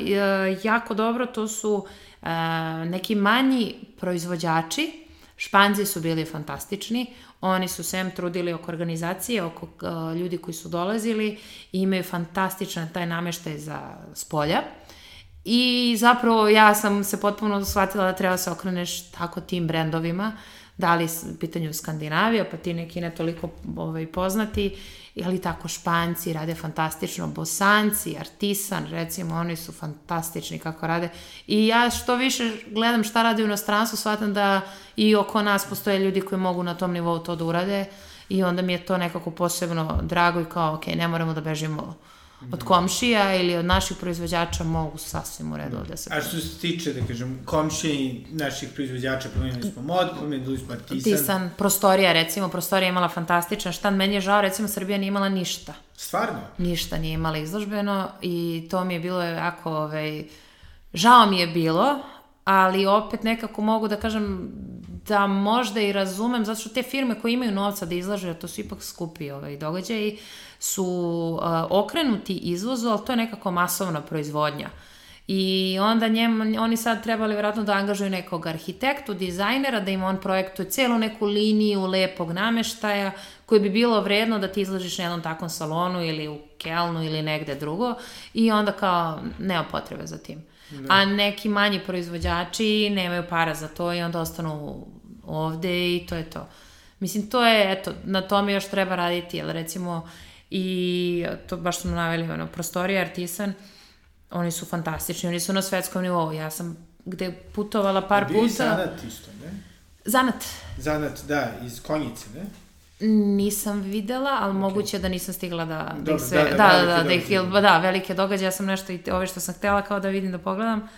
jako dobro to su uh, neki manji proizvođači Španzi su bili fantastični, oni su sem trudili oko organizacije, oko uh, ljudi koji su dolazili i imaju fantastičan taj nameštaj za spolja. I zapravo ja sam se potpuno shvatila da treba se okreneš tako tim brendovima, da li u pitanju Skandinavija, pa ti neki ne toliko ovaj, poznati, ali tako Španci rade fantastično, Bosanci, Artisan, recimo, oni su fantastični kako rade. I ja što više gledam šta rade u inostranstvu, shvatam da i oko nas postoje ljudi koji mogu na tom nivou to da urade i onda mi je to nekako posebno drago i kao, ok, ne moramo da bežimo od komšija ili od naših proizvođača mogu sasvim u redu da se... A što se tiče, da kažem, komšija i naših proizvođača, promenili smo mod, promenili smo artisan. Artisan, prostorija, recimo, prostorija je imala fantastičan štan, meni je žao, recimo, Srbija nije imala ništa. Stvarno? Ništa nije imala izložbeno i to mi je bilo jako, ovaj, žao mi je bilo, ali opet nekako mogu da kažem da možda i razumem, zato što te firme koje imaju novca da izlaže, to su ipak skupi ovaj, događaji, su uh, okrenuti izvozu, ali to je nekako masovna proizvodnja. I onda njem, oni sad trebali vjerojatno da angažuju nekog arhitektu, dizajnera, da im on projektuje celu neku liniju lepog nameštaja koji bi bilo vredno da ti izložiš na jednom takvom salonu ili u Kelnu ili negde drugo i onda kao nema potrebe za tim. Da. A neki manji proizvođači nemaju para za to i onda ostanu ovde i to je to. Mislim, to je, eto, na tome još treba raditi, jer recimo i to baš smo naveli, ono, prostorija Artisan, oni su fantastični, oni su na svetskom nivou. Ja sam gde putovala par puta... Bili zanat isto, ne? Zanat. Zanat, da, iz Konjice, ne? Nisam videla, ali okay. moguće da nisam stigla da, Dobro, da ih sve... Da, da, da, da, da, da, ih, da, velike događaje, ja sam nešto i ove što sam htela kao da vidim, da pogledam.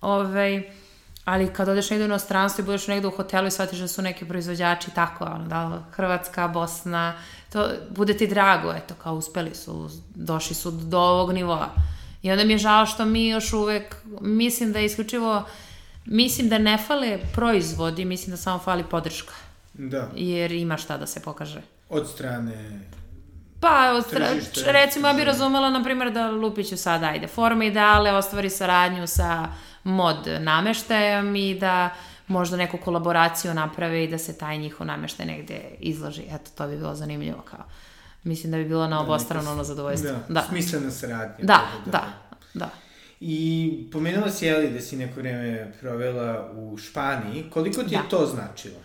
Ove, ovaj, ali kad odeš negde u inostranstvo i budeš negde u hotelu i shvatiš da su neki proizvođači tako, ono, da, Hrvatska, Bosna, to bude ti drago, eto, kao uspeli su, došli su do ovog nivoa. I onda mi je žao što mi još uvek, mislim da je isključivo, mislim da ne fale proizvodi, mislim da samo fali podrška. Da. Jer ima šta da se pokaže. Od strane Pa, od strane, recimo, ja bih razumela, na primjer, da Lupiću sad, ajde, forma ideale, ostvari saradnju sa mod nameštajem i da možda neku kolaboraciju naprave i da se taj njihov nameštaj negde izloži. Eto, to bi bilo zanimljivo kao. Mislim da bi bilo na da, obostrano ono zadovoljstvo. Da, da. smislena saradnja. Da, da, da, da. I pomenula si, Eli, da si neko vreme provela u Španiji. Koliko ti da. je to značilo?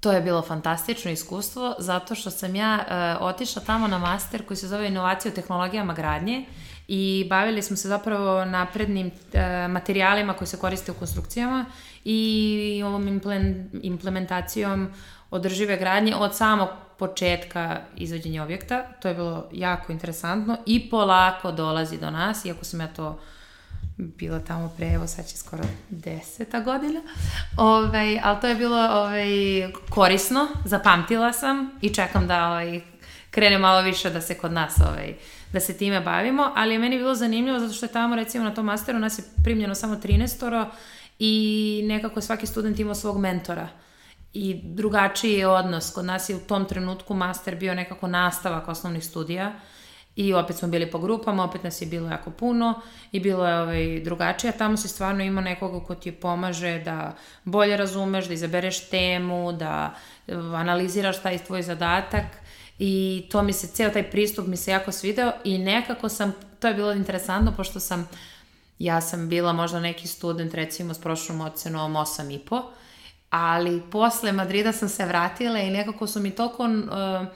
To je bilo fantastično iskustvo, zato što sam ja uh, otišla tamo na master koji se zove Inovacija u tehnologijama gradnje i bavili smo se zapravo naprednim uh, materijalima koji se koriste u konstrukcijama i ovom implementacijom održive gradnje od samog početka izvođenja objekta. To je bilo jako interesantno i polako dolazi do nas, iako sam ja to bila tamo pre, evo sad će skoro deseta godina, ovaj, ali to je bilo ovaj, korisno, zapamtila sam i čekam da ovaj, krene malo više da se kod nas ovaj, da se time bavimo, ali je meni bilo zanimljivo zato što je tamo recimo na tom masteru nas je primljeno samo 13 oro i nekako svaki student imao svog mentora i drugačiji je odnos. Kod nas je u tom trenutku master bio nekako nastavak osnovnih studija i opet smo bili po grupama, opet nas je bilo jako puno i bilo je ovaj, drugačije, tamo si stvarno ima nekoga ko ti pomaže da bolje razumeš, da izabereš temu, da analiziraš taj tvoj zadatak i to mi se, ceo taj pristup mi se jako svideo i nekako sam, to je bilo interesantno pošto sam Ja sam bila možda neki student recimo s prošlom ocenom 8,5, ali posle Madrida sam se vratila i nekako su mi toliko, uh,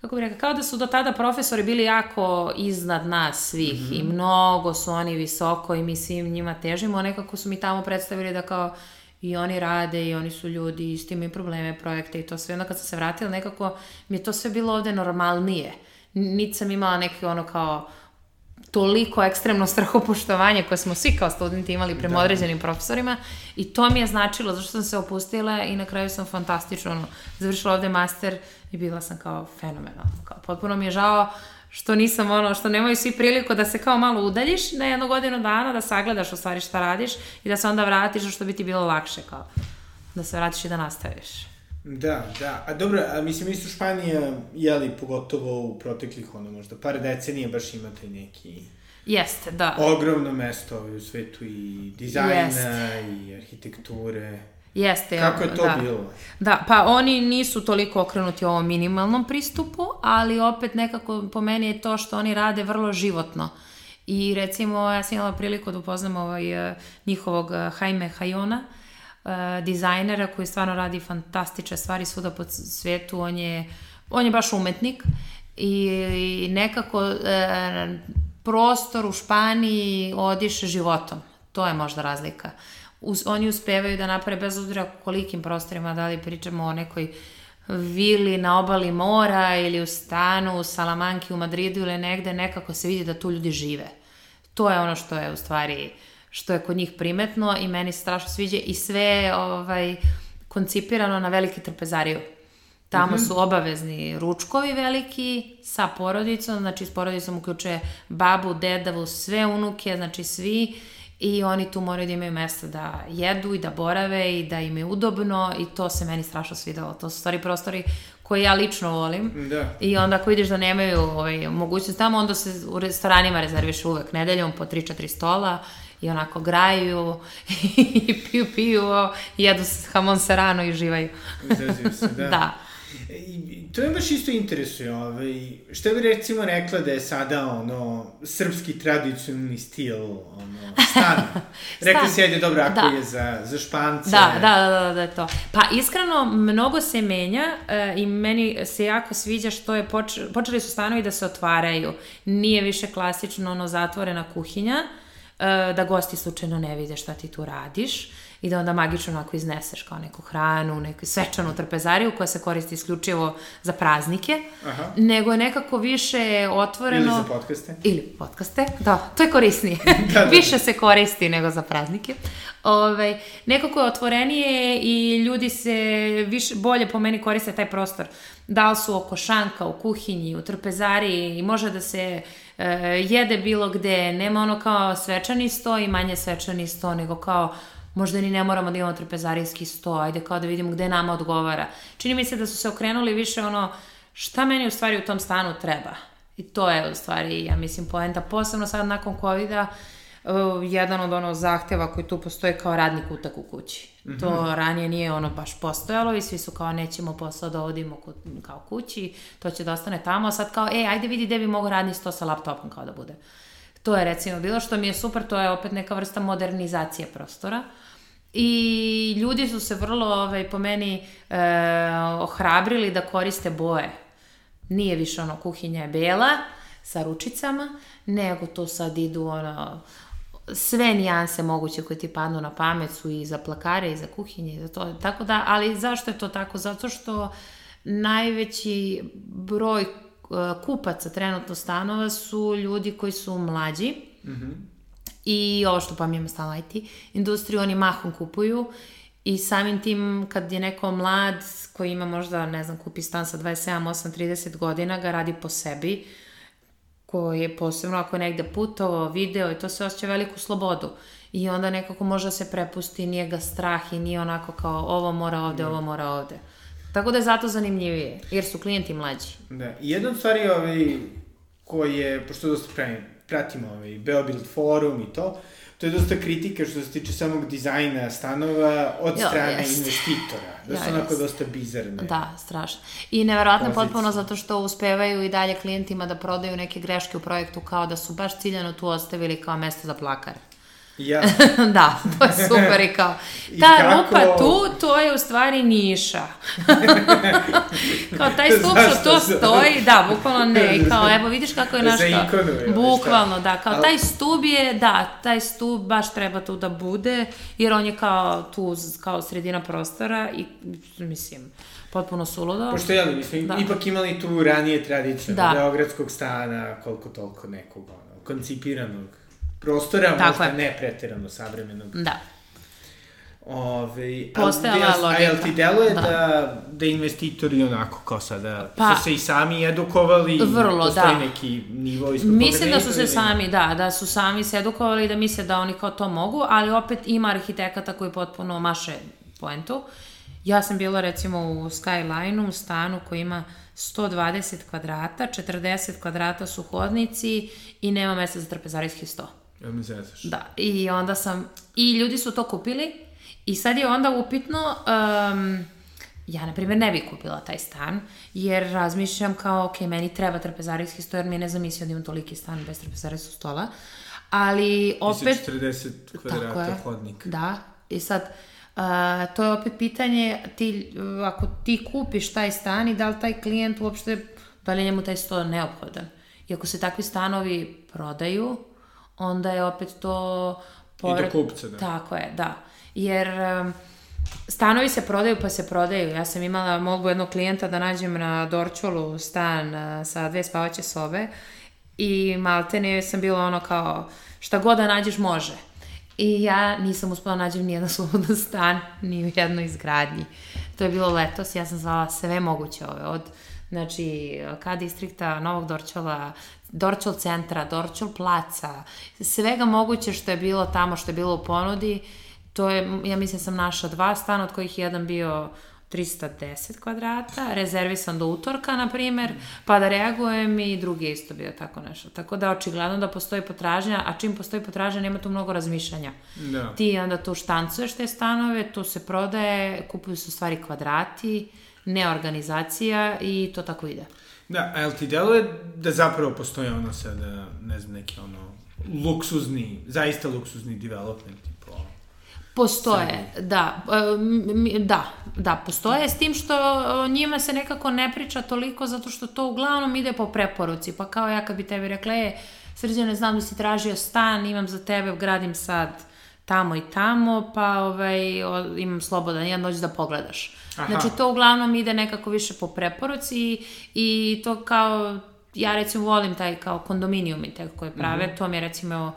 kako bih rekao, kao da su do tada profesori bili jako iznad nas svih mm -hmm. i mnogo su oni visoko i mi svim njima težimo, nekako su mi tamo predstavili da kao i oni rade i oni su ljudi, isti imaju probleme, projekte i to sve. Onda kad sam se vratila, nekako mi je to sve bilo ovde normalnije. Niti sam imala neki ono kao toliko ekstremno strahopoštovanje koje smo svi kao studenti imali prema da. određenim profesorima i to mi je značilo zašto sam se opustila i na kraju sam fantastično ono, završila ovde master i bila sam kao fenomenalna. Kao, potpuno mi je žao što nisam ono, što nemaju svi priliku da se kao malo udaljiš na jednu godinu dana, da sagledaš u stvari šta radiš i da se onda vratiš što bi ti bilo lakše kao da se vratiš i da nastaviš. Da, da. A dobro, a mislim, isto Španija, jeli, pogotovo u proteklih, ono, možda par decenija baš imate neki... Jeste, da. Ogromno mesto u svetu i dizajna Jeste. i arhitekture. Jeste. Kako je to da. bilo? Da, pa oni nisu toliko okrenuti ovom minimalnom pristupu, ali opet nekako po meni je to što oni rade vrlo životno. I recimo, ja sam imala priliku da upoznam ovaj, eh, njihovog eh, Jaime Hajona, uh, dizajnera koji stvarno radi fantastične stvari svuda po svetu. On je, on je baš umetnik i, i nekako uh, prostor u Španiji odiše životom. To je možda razlika. Us, oni uspevaju da naprave bez obzira kolikim prostorima, da li pričamo o nekoj vili na obali mora ili u stanu u Salamanki u Madridu ili negde, nekako se vidi da tu ljudi žive. To je ono što je u stvari što je kod njih primetno i meni se strašno sviđa i sve ovaj, koncipirano na veliki trpezariju. Tamo -hmm. su obavezni ručkovi veliki sa porodicom, znači s porodicom uključuje babu, dedavu, sve unuke, znači svi i oni tu moraju da imaju mesta da jedu i da borave i da im je udobno i to se meni strašno svidelo. To su stvari prostori koje ja lično volim. Da. I onda ako vidiš da nemaju ovaj, mogućnost tamo, onda se u restoranima rezerviš uvek nedeljom po 3-4 stola i onako graju i piju i jedu hamon serano i uživaju. se, da. da. I, to me baš isto interesuje, ovaj, šta bi recimo rekla da je sada ono, srpski tradicionalni stil, ono, stan. Rekla si, ajde, dobro, ako da. je za, za špance. Da, da, da, da, da, je to. Pa iskreno, mnogo se menja uh, i meni se jako sviđa što je, poč, počeli su stanovi da se otvaraju. Nije više klasično ono zatvorena kuhinja, uh, E, da gosti slučajno ne vide šta ti tu radiš i da onda magično onako izneseš kao neku hranu, neku svečanu trpezariju koja se koristi isključivo za praznike, Aha. nego je nekako više otvoreno... Ili za podcaste. Ili podcaste, da, to je korisnije. da, da. više se koristi nego za praznike. Ove, ovaj, nekako je otvorenije i ljudi se više, bolje po meni koriste taj prostor. Da li su oko šanka, u kuhinji, u trpezariji i može da se e, jede bilo gde, nema ono kao svečani sto i manje svečani sto, nego kao možda ni ne moramo da imamo trpezarijski sto, ajde kao da vidimo gde nama odgovara. Čini mi se da su se okrenuli više ono, šta meni u stvari u tom stanu treba? I to je u stvari, ja mislim, poenta, posebno sad nakon COVID-a, uh, jedan od ono zahteva koji tu postoje kao radnik utak u kući. Mm -hmm. To ranije nije ono baš postojalo i svi su kao nećemo posao da odimo kod, kao kući, to će da ostane tamo, a sad kao, e, ajde vidi gde bi mogo radni sto sa laptopom kao da bude. To je recimo bilo što mi je super, to je opet neka vrsta modernizacije prostora. I ljudi su se vrlo, ovaj, po meni, e, ohrabrili da koriste boje. Nije više ono kuhinja je bela sa ručicama, nego to sad idu ono, sve nijanse moguće koje ti padnu na pamet su i za plakare i za kuhinje i za to. Tako da, ali zašto je to tako? Zato što najveći broj e, kupaca trenutno stanova su ljudi koji su mlađi, mm -hmm I ovo što pominjamo stalno IT industriju, oni mahom kupuju i samim tim kad je neko mlad koji ima možda, ne znam, kupi stan sa 27, 8, 30 godina, ga radi po sebi, koji je posebno ako je negde putovao, video i to se osjeća veliku slobodu. I onda nekako može da se prepusti, nije ga strah i nije onako kao ovo mora ovde, da. ovo mora ovde. Tako da je zato zanimljivije, jer su klijenti mlađi. Da, i jedna od stvari ovaj, koji je, pošto dosta pravim, pratimo ovaj Beobuild forum i to, to je dosta kritika što se tiče samog dizajna stanova od jo, strane jest. investitora. Da su ja, onako jest. dosta bizarne. Da, strašno. I neverovatno pozicije. potpuno zato što uspevaju i dalje klijentima da prodaju neke greške u projektu kao da su baš ciljano tu ostavili kao mesto za plakare. Ja. da, to je super i kao, I ta kako- rupa tu, to je u stvari niša. kao taj stup što to stoji, da, bukvalno ne, i kao, evo vidiš kako je naš, Za kao, ikonu je, bukvalno, da, kao taj stub je, da, taj stub baš treba tu da bude, jer on je kao tu, kao sredina prostora i, mislim, potpuno suludo. Pošto je, ali, mislim, Da. ipak imali tu ranije tradiciju, Da. beogradskog stana, koliko toliko nekog, ono, koncipiranog prostora, Tako možda je. ne pretirano savremenog. Da. Ove, Postojala a, A jel logika. ti deluje da. Da. da, da investitori onako kao sada Pa- su se i sami edukovali? Vrlo, da. neki nivo ispod Mislim da su se sami, da, da su sami se edukovali i da misle da oni kao to mogu, ali opet ima arhitekata koji potpuno maše poentu. Ja sam bila recimo u Skyline-u, u stanu koji ima 120 kvadrata, 40 kvadrata su hodnici i nema mesta za trpezarijski sto. Jel mi zezaš? Da, i onda sam, i ljudi su to kupili i sad je onda upitno, um, ja na primjer ne bi kupila taj stan, jer razmišljam kao, ok, meni treba trpezarijski sto, jer mi je nezamislio da imam toliki stan bez trpezarijskog stola, ali Opet... opet... 40 Tako kvadrata je. hodnika. Da, i sad, uh, to je opet pitanje, ti, uh, ako ti kupiš taj stan i da li taj klijent uopšte, da li je njemu taj sto neophodan. I ako se takvi stanovi prodaju, onda je opet to... do kupca, da. Tako je, da. Jer stanovi se prodaju pa se prodaju. Ja sam imala mogu jednog klijenta da nađem na Dorčolu stan uh, sa dve spavaće sobe i maltene sam bila ono kao šta god da nađeš može. I ja nisam uspela nađem nijedan slobodan stan, ni u jednoj izgradnji. To je bilo letos, ja sam zvala sve moguće ove, od znači, K distrikta, Novog Dorčola, Dorčol centra, Dorčol placa, svega moguće što je bilo tamo, što je bilo u ponudi, to je, ja mislim sam našla dva stana, od kojih je jedan bio 310 kvadrata, rezervisan do utorka, na primer, pa da reagujem i drugi je isto bio tako nešto. Tako da očigledno da postoji potražnja, a čim postoji potražnja nema tu mnogo razmišljanja. Da. Ti onda tu štancuješ te stanove, tu se prodaje, kupuju se stvari kvadrati, neorganizacija i to tako ide. Da, a jel ti deluje da zapravo postoje ono sada, ne znam, neki ono luksuzni, zaista luksuzni development, tipo... Postoje, da, e, da, da, postoje s tim što o njima se nekako ne priča toliko zato što to uglavnom ide po preporuci, pa kao ja kad bi tebi rekla, e, Srđane, znam da si tražio stan, imam za tebe, gradim sad tamo i tamo, pa ovaj, o, imam slobodan jedan, dođi da pogledaš. Aha. Znači, to uglavnom ide nekako više po preporuci i, i to kao, ja recimo volim taj kao kondominijum i te koje prave, Mhm. to mi je recimo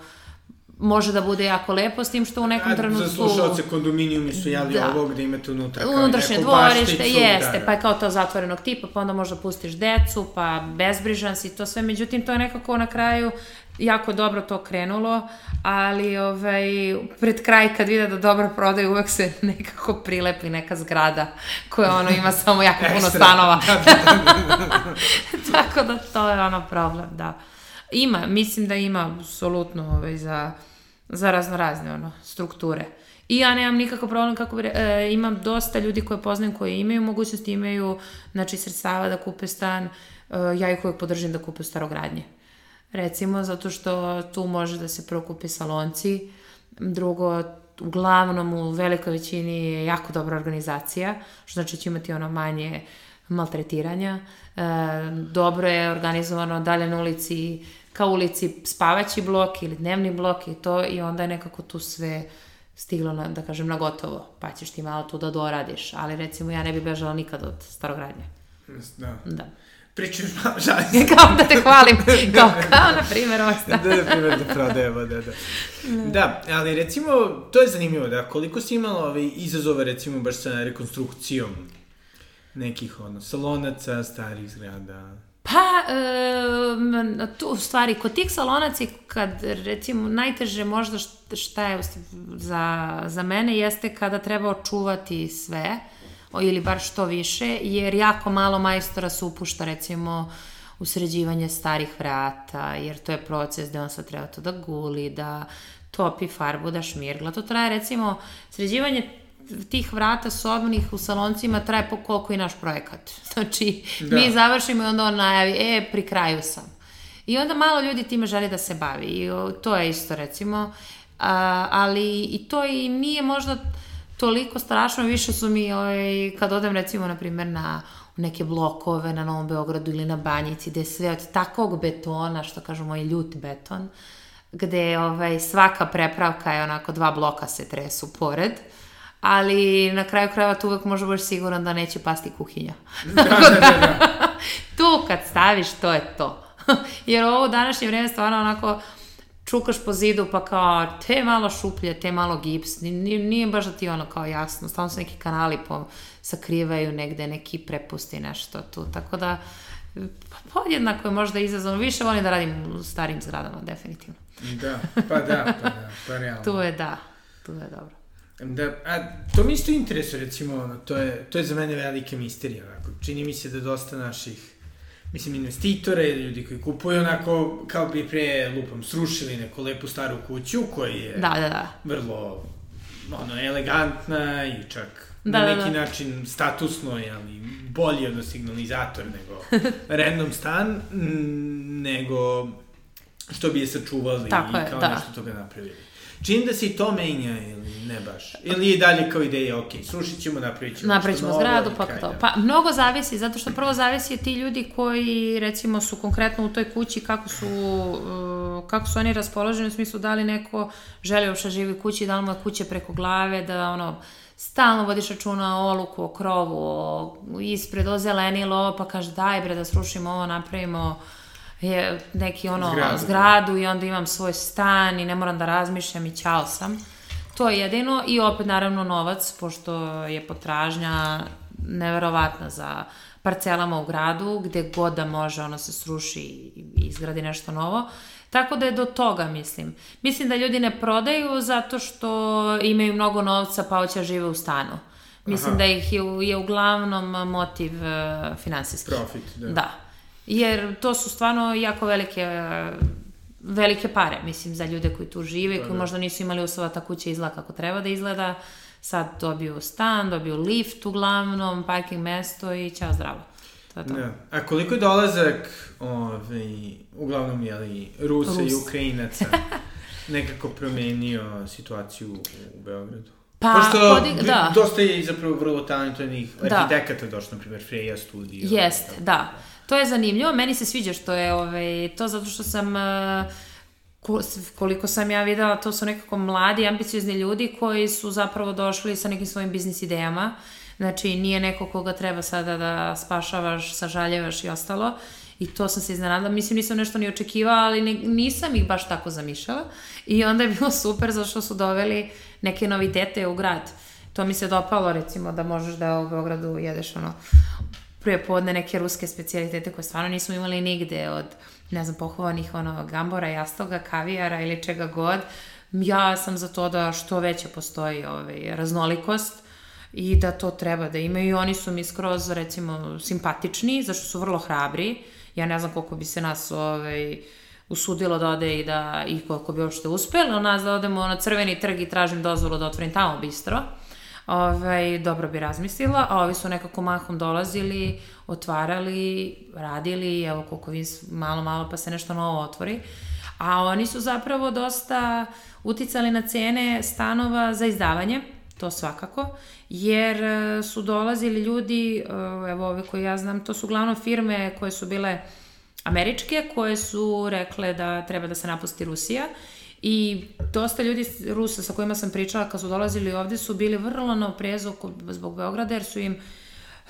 može da bude jako lepo, s tim što u nekom trenutku... za slušalce kondominijumi su jeli Da. ovo gde imate unutra kao Unutrašnje dvorište, bašticu, jeste, da, da. pa je kao to zatvorenog tipa, pa onda možda pustiš decu, pa bezbrižan si, to sve, međutim to je nekako na kraju jako dobro to krenulo, ali ovaj, pred kraj kad vide da dobro prodaju, uvek se nekako prilepi neka zgrada koja ono ima samo jako puno stanova. Tako da to je ono problem, da. Ima, mislim da ima apsolutno ovaj, za, za razno razne ono, strukture. I ja nemam nikakav problem kako bi, e, imam dosta ljudi koje poznajem koji imaju mogućnosti, imaju znači, sredstava da kupe stan, e, ja ih uvijek podržim da kupe starogradnje. Recimo, zato što tu može da se prvo kupe salonci, drugo, uglavnom u velikoj većini je jako dobra organizacija, što znači će imati ono manje maltretiranja. E, dobro je organizovano dalje na ulici, kao ulici spavaći blok ili dnevni blok i to i onda je nekako tu sve stiglo, na, da kažem, na gotovo, pa ćeš ti malo tu da doradiš, ali recimo ja ne bi bežala nikad od starogradnje. Da. Da. Pričaš malo žali. kao da te hvalim, kao, kao na primjer stan. da, na primjer, da prodajemo, da, da. Da, ali recimo, to je zanimljivo, da koliko si imala ovaj, izazova, recimo, baš sa rekonstrukcijom nekih, ono, salonaca, starih zgrada. Pa, e, tu, u stvari, kod tih salonaca, i kad, recimo, najteže možda št- šta je za, za mene, jeste kada treba očuvati sve, ili bar što više, jer jako malo majstora se upušta, recimo, u sređivanje starih vrata, jer to je proces gde on sad treba to da guli, da topi farbu, da šmirgla. To traje, recimo, sređivanje tih vrata sobnih u saloncima traje po koliko i naš projekat. Znači, Da. mi završimo i onda on najavi, e, pri kraju sam. I onda malo ljudi time želi da se bavi i to je isto recimo. A, ali i to i nije možda toliko strašno, više su mi, ovaj, kad odem recimo, na primjer, na neke blokove na Novom Beogradu ili na Banjici, gde je sve od takvog betona, što kažu moj ljut beton, gde ovaj, svaka prepravka je onako dva bloka se tresu pored, ali na kraju krajeva tu uvek može baš siguran da neće pasti kuhinja. Da, da, da, da. tu kad staviš, to je to. Jer ovo u današnje vreme stvarno onako čukaš po zidu pa kao te malo šuplje, te malo gips, nije, nije baš da ti ono kao jasno, stalno se neki kanali po, sakrivaju negde, neki prepusti nešto tu, tako da podjednako je možda izazovno, više volim da radim u starim zgradama, definitivno. Da, pa da, pa da, pa realno. tu je da, tu je dobro. Da, a to mi isto interesuje, recimo, ono, to je, to je za mene velike misterija, onako. Čini mi se da dosta naših, mislim, investitora ili ljudi koji kupuju, onako, kao bi pre, lupom, srušili neku lepu staru kuću, koja je da, da, da. vrlo, ono, elegantna i čak da, na da, neki da, da. način statusno, ali bolji ono signalizator nego random stan, nego što bi je sačuvali Tako i kao je, da. nešto toga napravili. Čini da se i to menja ili ne baš? Ili je dalje kao ideja, ok, srušit ćemo, napravit ćemo Napravit ćemo zgradu, pa to. Pa mnogo zavisi, zato što prvo zavisi ti ljudi koji, recimo, su konkretno u toj kući, kako su, uh, kako su oni raspoloženi, u smislu da li neko želi uopšte živi kući, da li mu je kuće preko glave, da ono, stalno vodiš računa o oluku, o krovu, o, ispred o zelenilo, pa kaže daj bre da srušimo ovo, napravimo je neki ono zgradu. zgradu i onda imam svoj stan i ne moram da razmišljam i ćao sam. To je jedino i opet naravno novac, pošto je potražnja neverovatna za parcelama u gradu, gde god da može ono se sruši i izgradi nešto novo. Tako da je do toga, mislim. Mislim da ljudi ne prodaju zato što imaju mnogo novca pa hoće da žive u stanu. Mislim Aha. da ih je, je uglavnom motiv uh, finansijski. Profit, da. Da. Jer to su stvarno jako velike velike pare, mislim, za ljude koji tu žive, da, koji da. možda nisu imali uslova ta kuća izgleda kako treba da izgleda. Sad dobiju stan, dobiju lift uglavnom, parking mesto i ćao zdravo. To je to. Da. A koliko je dolazak, ovaj, uglavnom, jeli, Rusa Rus. i Ukrajinaca nekako promenio situaciju u Beogradu? Pa, Pošto podig, da. dosta je zapravo vrlo talentovanih da. arhitekata došlo, na primjer, Freja studio. Jeste, da. To je zanimljivo, meni se sviđa što je ovaj, to zato što sam uh, koliko sam ja videla, to su nekako mladi, ambiciozni ljudi koji su zapravo došli sa nekim svojim biznis idejama Znači, nije neko koga treba sada da spašavaš, sažaljevaš i ostalo. I to sam se iznenadila. Mislim, nisam nešto ni očekivala, ali ne, nisam ih baš tako zamišljala. I onda je bilo super zašto su doveli neke novitete u grad. To mi se dopalo, recimo, da možeš da u Beogradu jedeš ono prije podne neke ruske specialitete koje stvarno nismo imali nigde od, ne znam, pohovanih ono gambora, jastoga, kavijara ili čega god. Ja sam za to da što veće postoji ovaj, raznolikost i da to treba da imaju oni su mi skroz recimo simpatični zašto su vrlo hrabri. Ja ne znam koliko bi se nas ovaj, usudilo da ode i da i koliko bi uopšte uspelo nas da odemo na crveni trg i tražim dozvolu da otvorim tamo bistro ovaj, dobro bi razmislila, a ovi su nekako mahom dolazili, otvarali, radili, evo koliko vi malo, malo pa se nešto novo otvori. A oni su zapravo dosta uticali na cene stanova za izdavanje, to svakako, jer e, su dolazili ljudi, e, evo ove koje ja znam, to su uglavnom firme koje su bile američke, koje su rekle da treba da se napusti Rusija i dosta ljudi Rusa sa kojima sam pričala kad su dolazili ovde su bili vrlo na oprezu zbog Beograda jer su im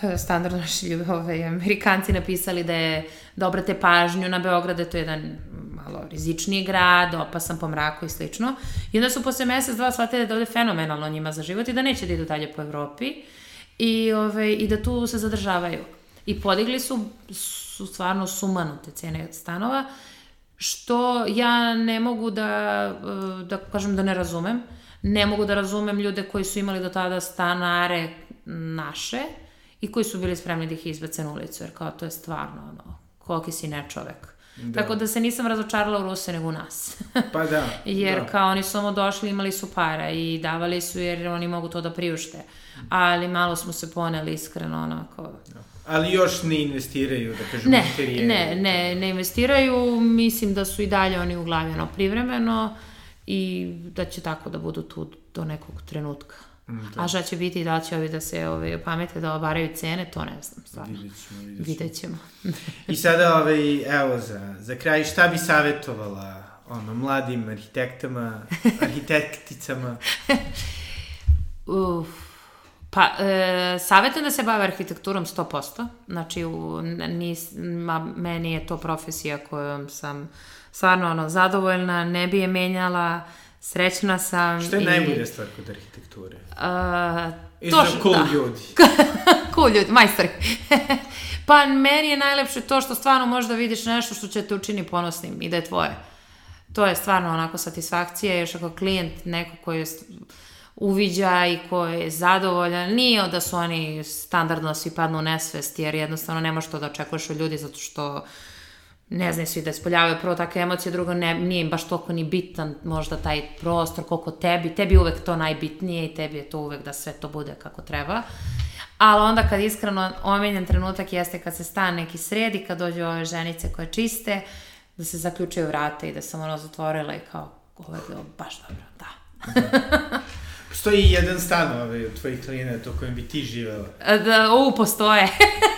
e, standardno ove, ovaj, Amerikanci napisali da je da obrate pažnju na Beograd, da to je jedan malo rizičniji grad, opasan po mraku i slično. I onda su posle mesec, dva shvatili da ovde fenomenalno njima za život i da neće da idu dalje po Evropi i, ove, ovaj, i da tu se zadržavaju. I podigli su, su stvarno sumanute cene stanova, što ja ne mogu da, da kažem da ne razumem. Ne mogu da razumem ljude koji su imali do tada stanare naše i koji su bili spremni da ih izbace na ulicu, jer kao to je stvarno ono, koliki si ne čovek. Da. Tako da se nisam razočarala u Ruse nego u nas. pa da. jer da. kao oni samo došli, imali su para i davali su jer oni mogu to da priušte. Ali malo smo se poneli iskreno onako. Ali još ne investiraju, da kažem, ne, Ne, ne, ne investiraju. Mislim da su i dalje oni u glavi ono privremeno i da će tako da budu tu do nekog trenutka. Da. A šta će biti, da će ovi da se ove, pamete da obaraju cene, to ne znam, stvarno. Vidjet ćemo, vidjet ćemo. Vidjet ćemo. I sada, ovaj, evo, za, za kraj, šta bi savjetovala ono, mladim arhitektama, arhitekticama? Uf, pa, e, savjetujem da se bave arhitekturom 100%. Znači, u, nis, ma, meni je to profesija kojom sam stvarno ono, zadovoljna, ne bi je menjala, srećna sam. Što je i... najbolja stvar kod arhitekture? I to što- cool da. ljudi. cool ljudi, majstori. pa meni je najlepše to što stvarno možda vidiš nešto što će te učini ponosnim i da je tvoje. To je stvarno onako satisfakcija, još ako klijent neko koji je uviđa i koji je zadovoljan, nije da su oni standardno svi padnu u nesvest, jer jednostavno ne možeš to da očekuješ od ljudi zato što ne znaju svi da ispoljavaju prvo takve emocije, drugo ne, nije im baš toliko ni bitan možda taj prostor koliko tebi, tebi je uvek to najbitnije i tebi je to uvek da sve to bude kako treba. Ali onda kad iskreno omiljen trenutak jeste kad se stan neki sredi, kad dođu ove ženice koje čiste, da se zaključaju vrata i da sam ono zatvorila i kao, ovo je bilo baš dobro, da. Postoji jedan stan ovaj, od tvojih klijenata u kojem bi ti živela. Da, u, postoje.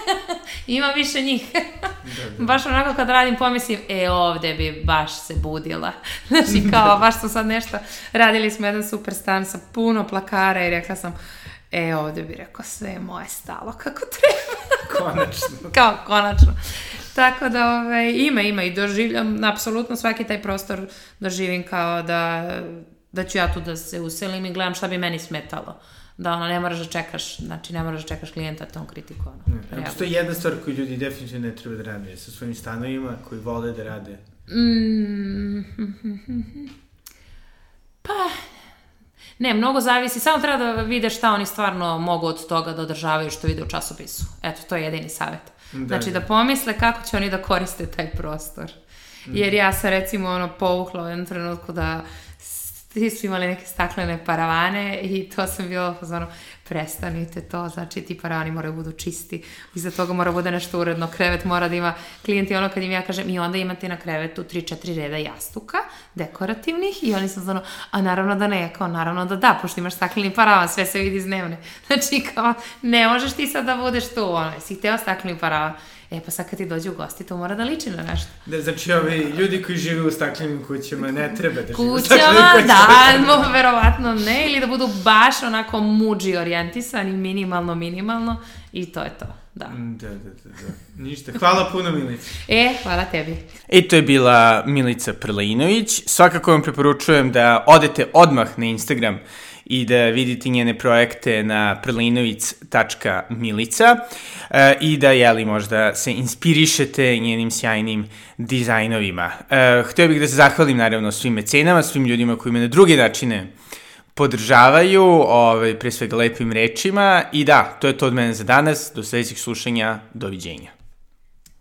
Ima više njih. Da, da. Baš onako kad radim pomislim, e, ovde bi baš se budila. Znači, kao, baš smo sad nešto, radili smo jedan super stan sa puno plakara i rekla sam, e, ovde bi rekao, sve je moje stalo kako treba. Konačno. kao, konačno. Tako da, ove, ima, ima i doživljam, apsolutno svaki taj prostor doživim kao da, da ću ja tu da se uselim i gledam šta bi meni smetalo. Da ono, ne moraš da čekaš, znači ne moraš da čekaš klijenta tom kritiku. Ono, Evo, reaguje. Postoji jedna stvar koju ljudi definitivno ne treba da rade sa svojim stanovima, koji vole da rade. Mm, pa, ne, mnogo zavisi, samo treba da vide šta oni stvarno mogu od toga da održavaju što vide u časopisu. Eto, to je jedini savjet. Da, znači, da. da pomisle kako će oni da koriste taj prostor. Jer ja sam recimo ono povukla u jednom trenutku da svi su imali neke staklene paravane i to sam bila ono, prestanite to, znači ti paravani moraju budu čisti, iza toga mora bude nešto uredno, krevet mora da ima klijenti ono kad im ja kažem i onda imate na krevetu 3-4 reda jastuka, dekorativnih i oni sam ono, a naravno da ne, ja kao naravno da da, pošto imaš stakleni paravan, sve se vidi iz dnevne. Znači kao, ne možeš ti sad da budeš tu, ono, jesi hteo stakleni paravan, E, pa sad kad ti dođe u gosti, to mora da liči na nešto. Da, znači, ovi ljudi koji žive u staklenim kućama ne treba da žive u Kućama, staklenim da, kućama. mo, verovatno ne, ili da budu baš onako muđi orijentisani, minimalno, minimalno, i to je to, da. Da, da, da, da. Ništa. Hvala puno, Milica. E, hvala tebi. I to je bila Milica Prlinović. Svakako vam preporučujem da odete odmah na Instagram i da vidite njene projekte na prlinovic.milica e, i da, jeli, možda se inspirišete njenim sjajnim dizajnovima. E, htio bih da se zahvalim, naravno, svim mecenama, svim ljudima koji me na druge načine podržavaju, ovaj, pre svega lepim rečima i da, to je to od mene za danas, do sledećeg slušanja, doviđenja.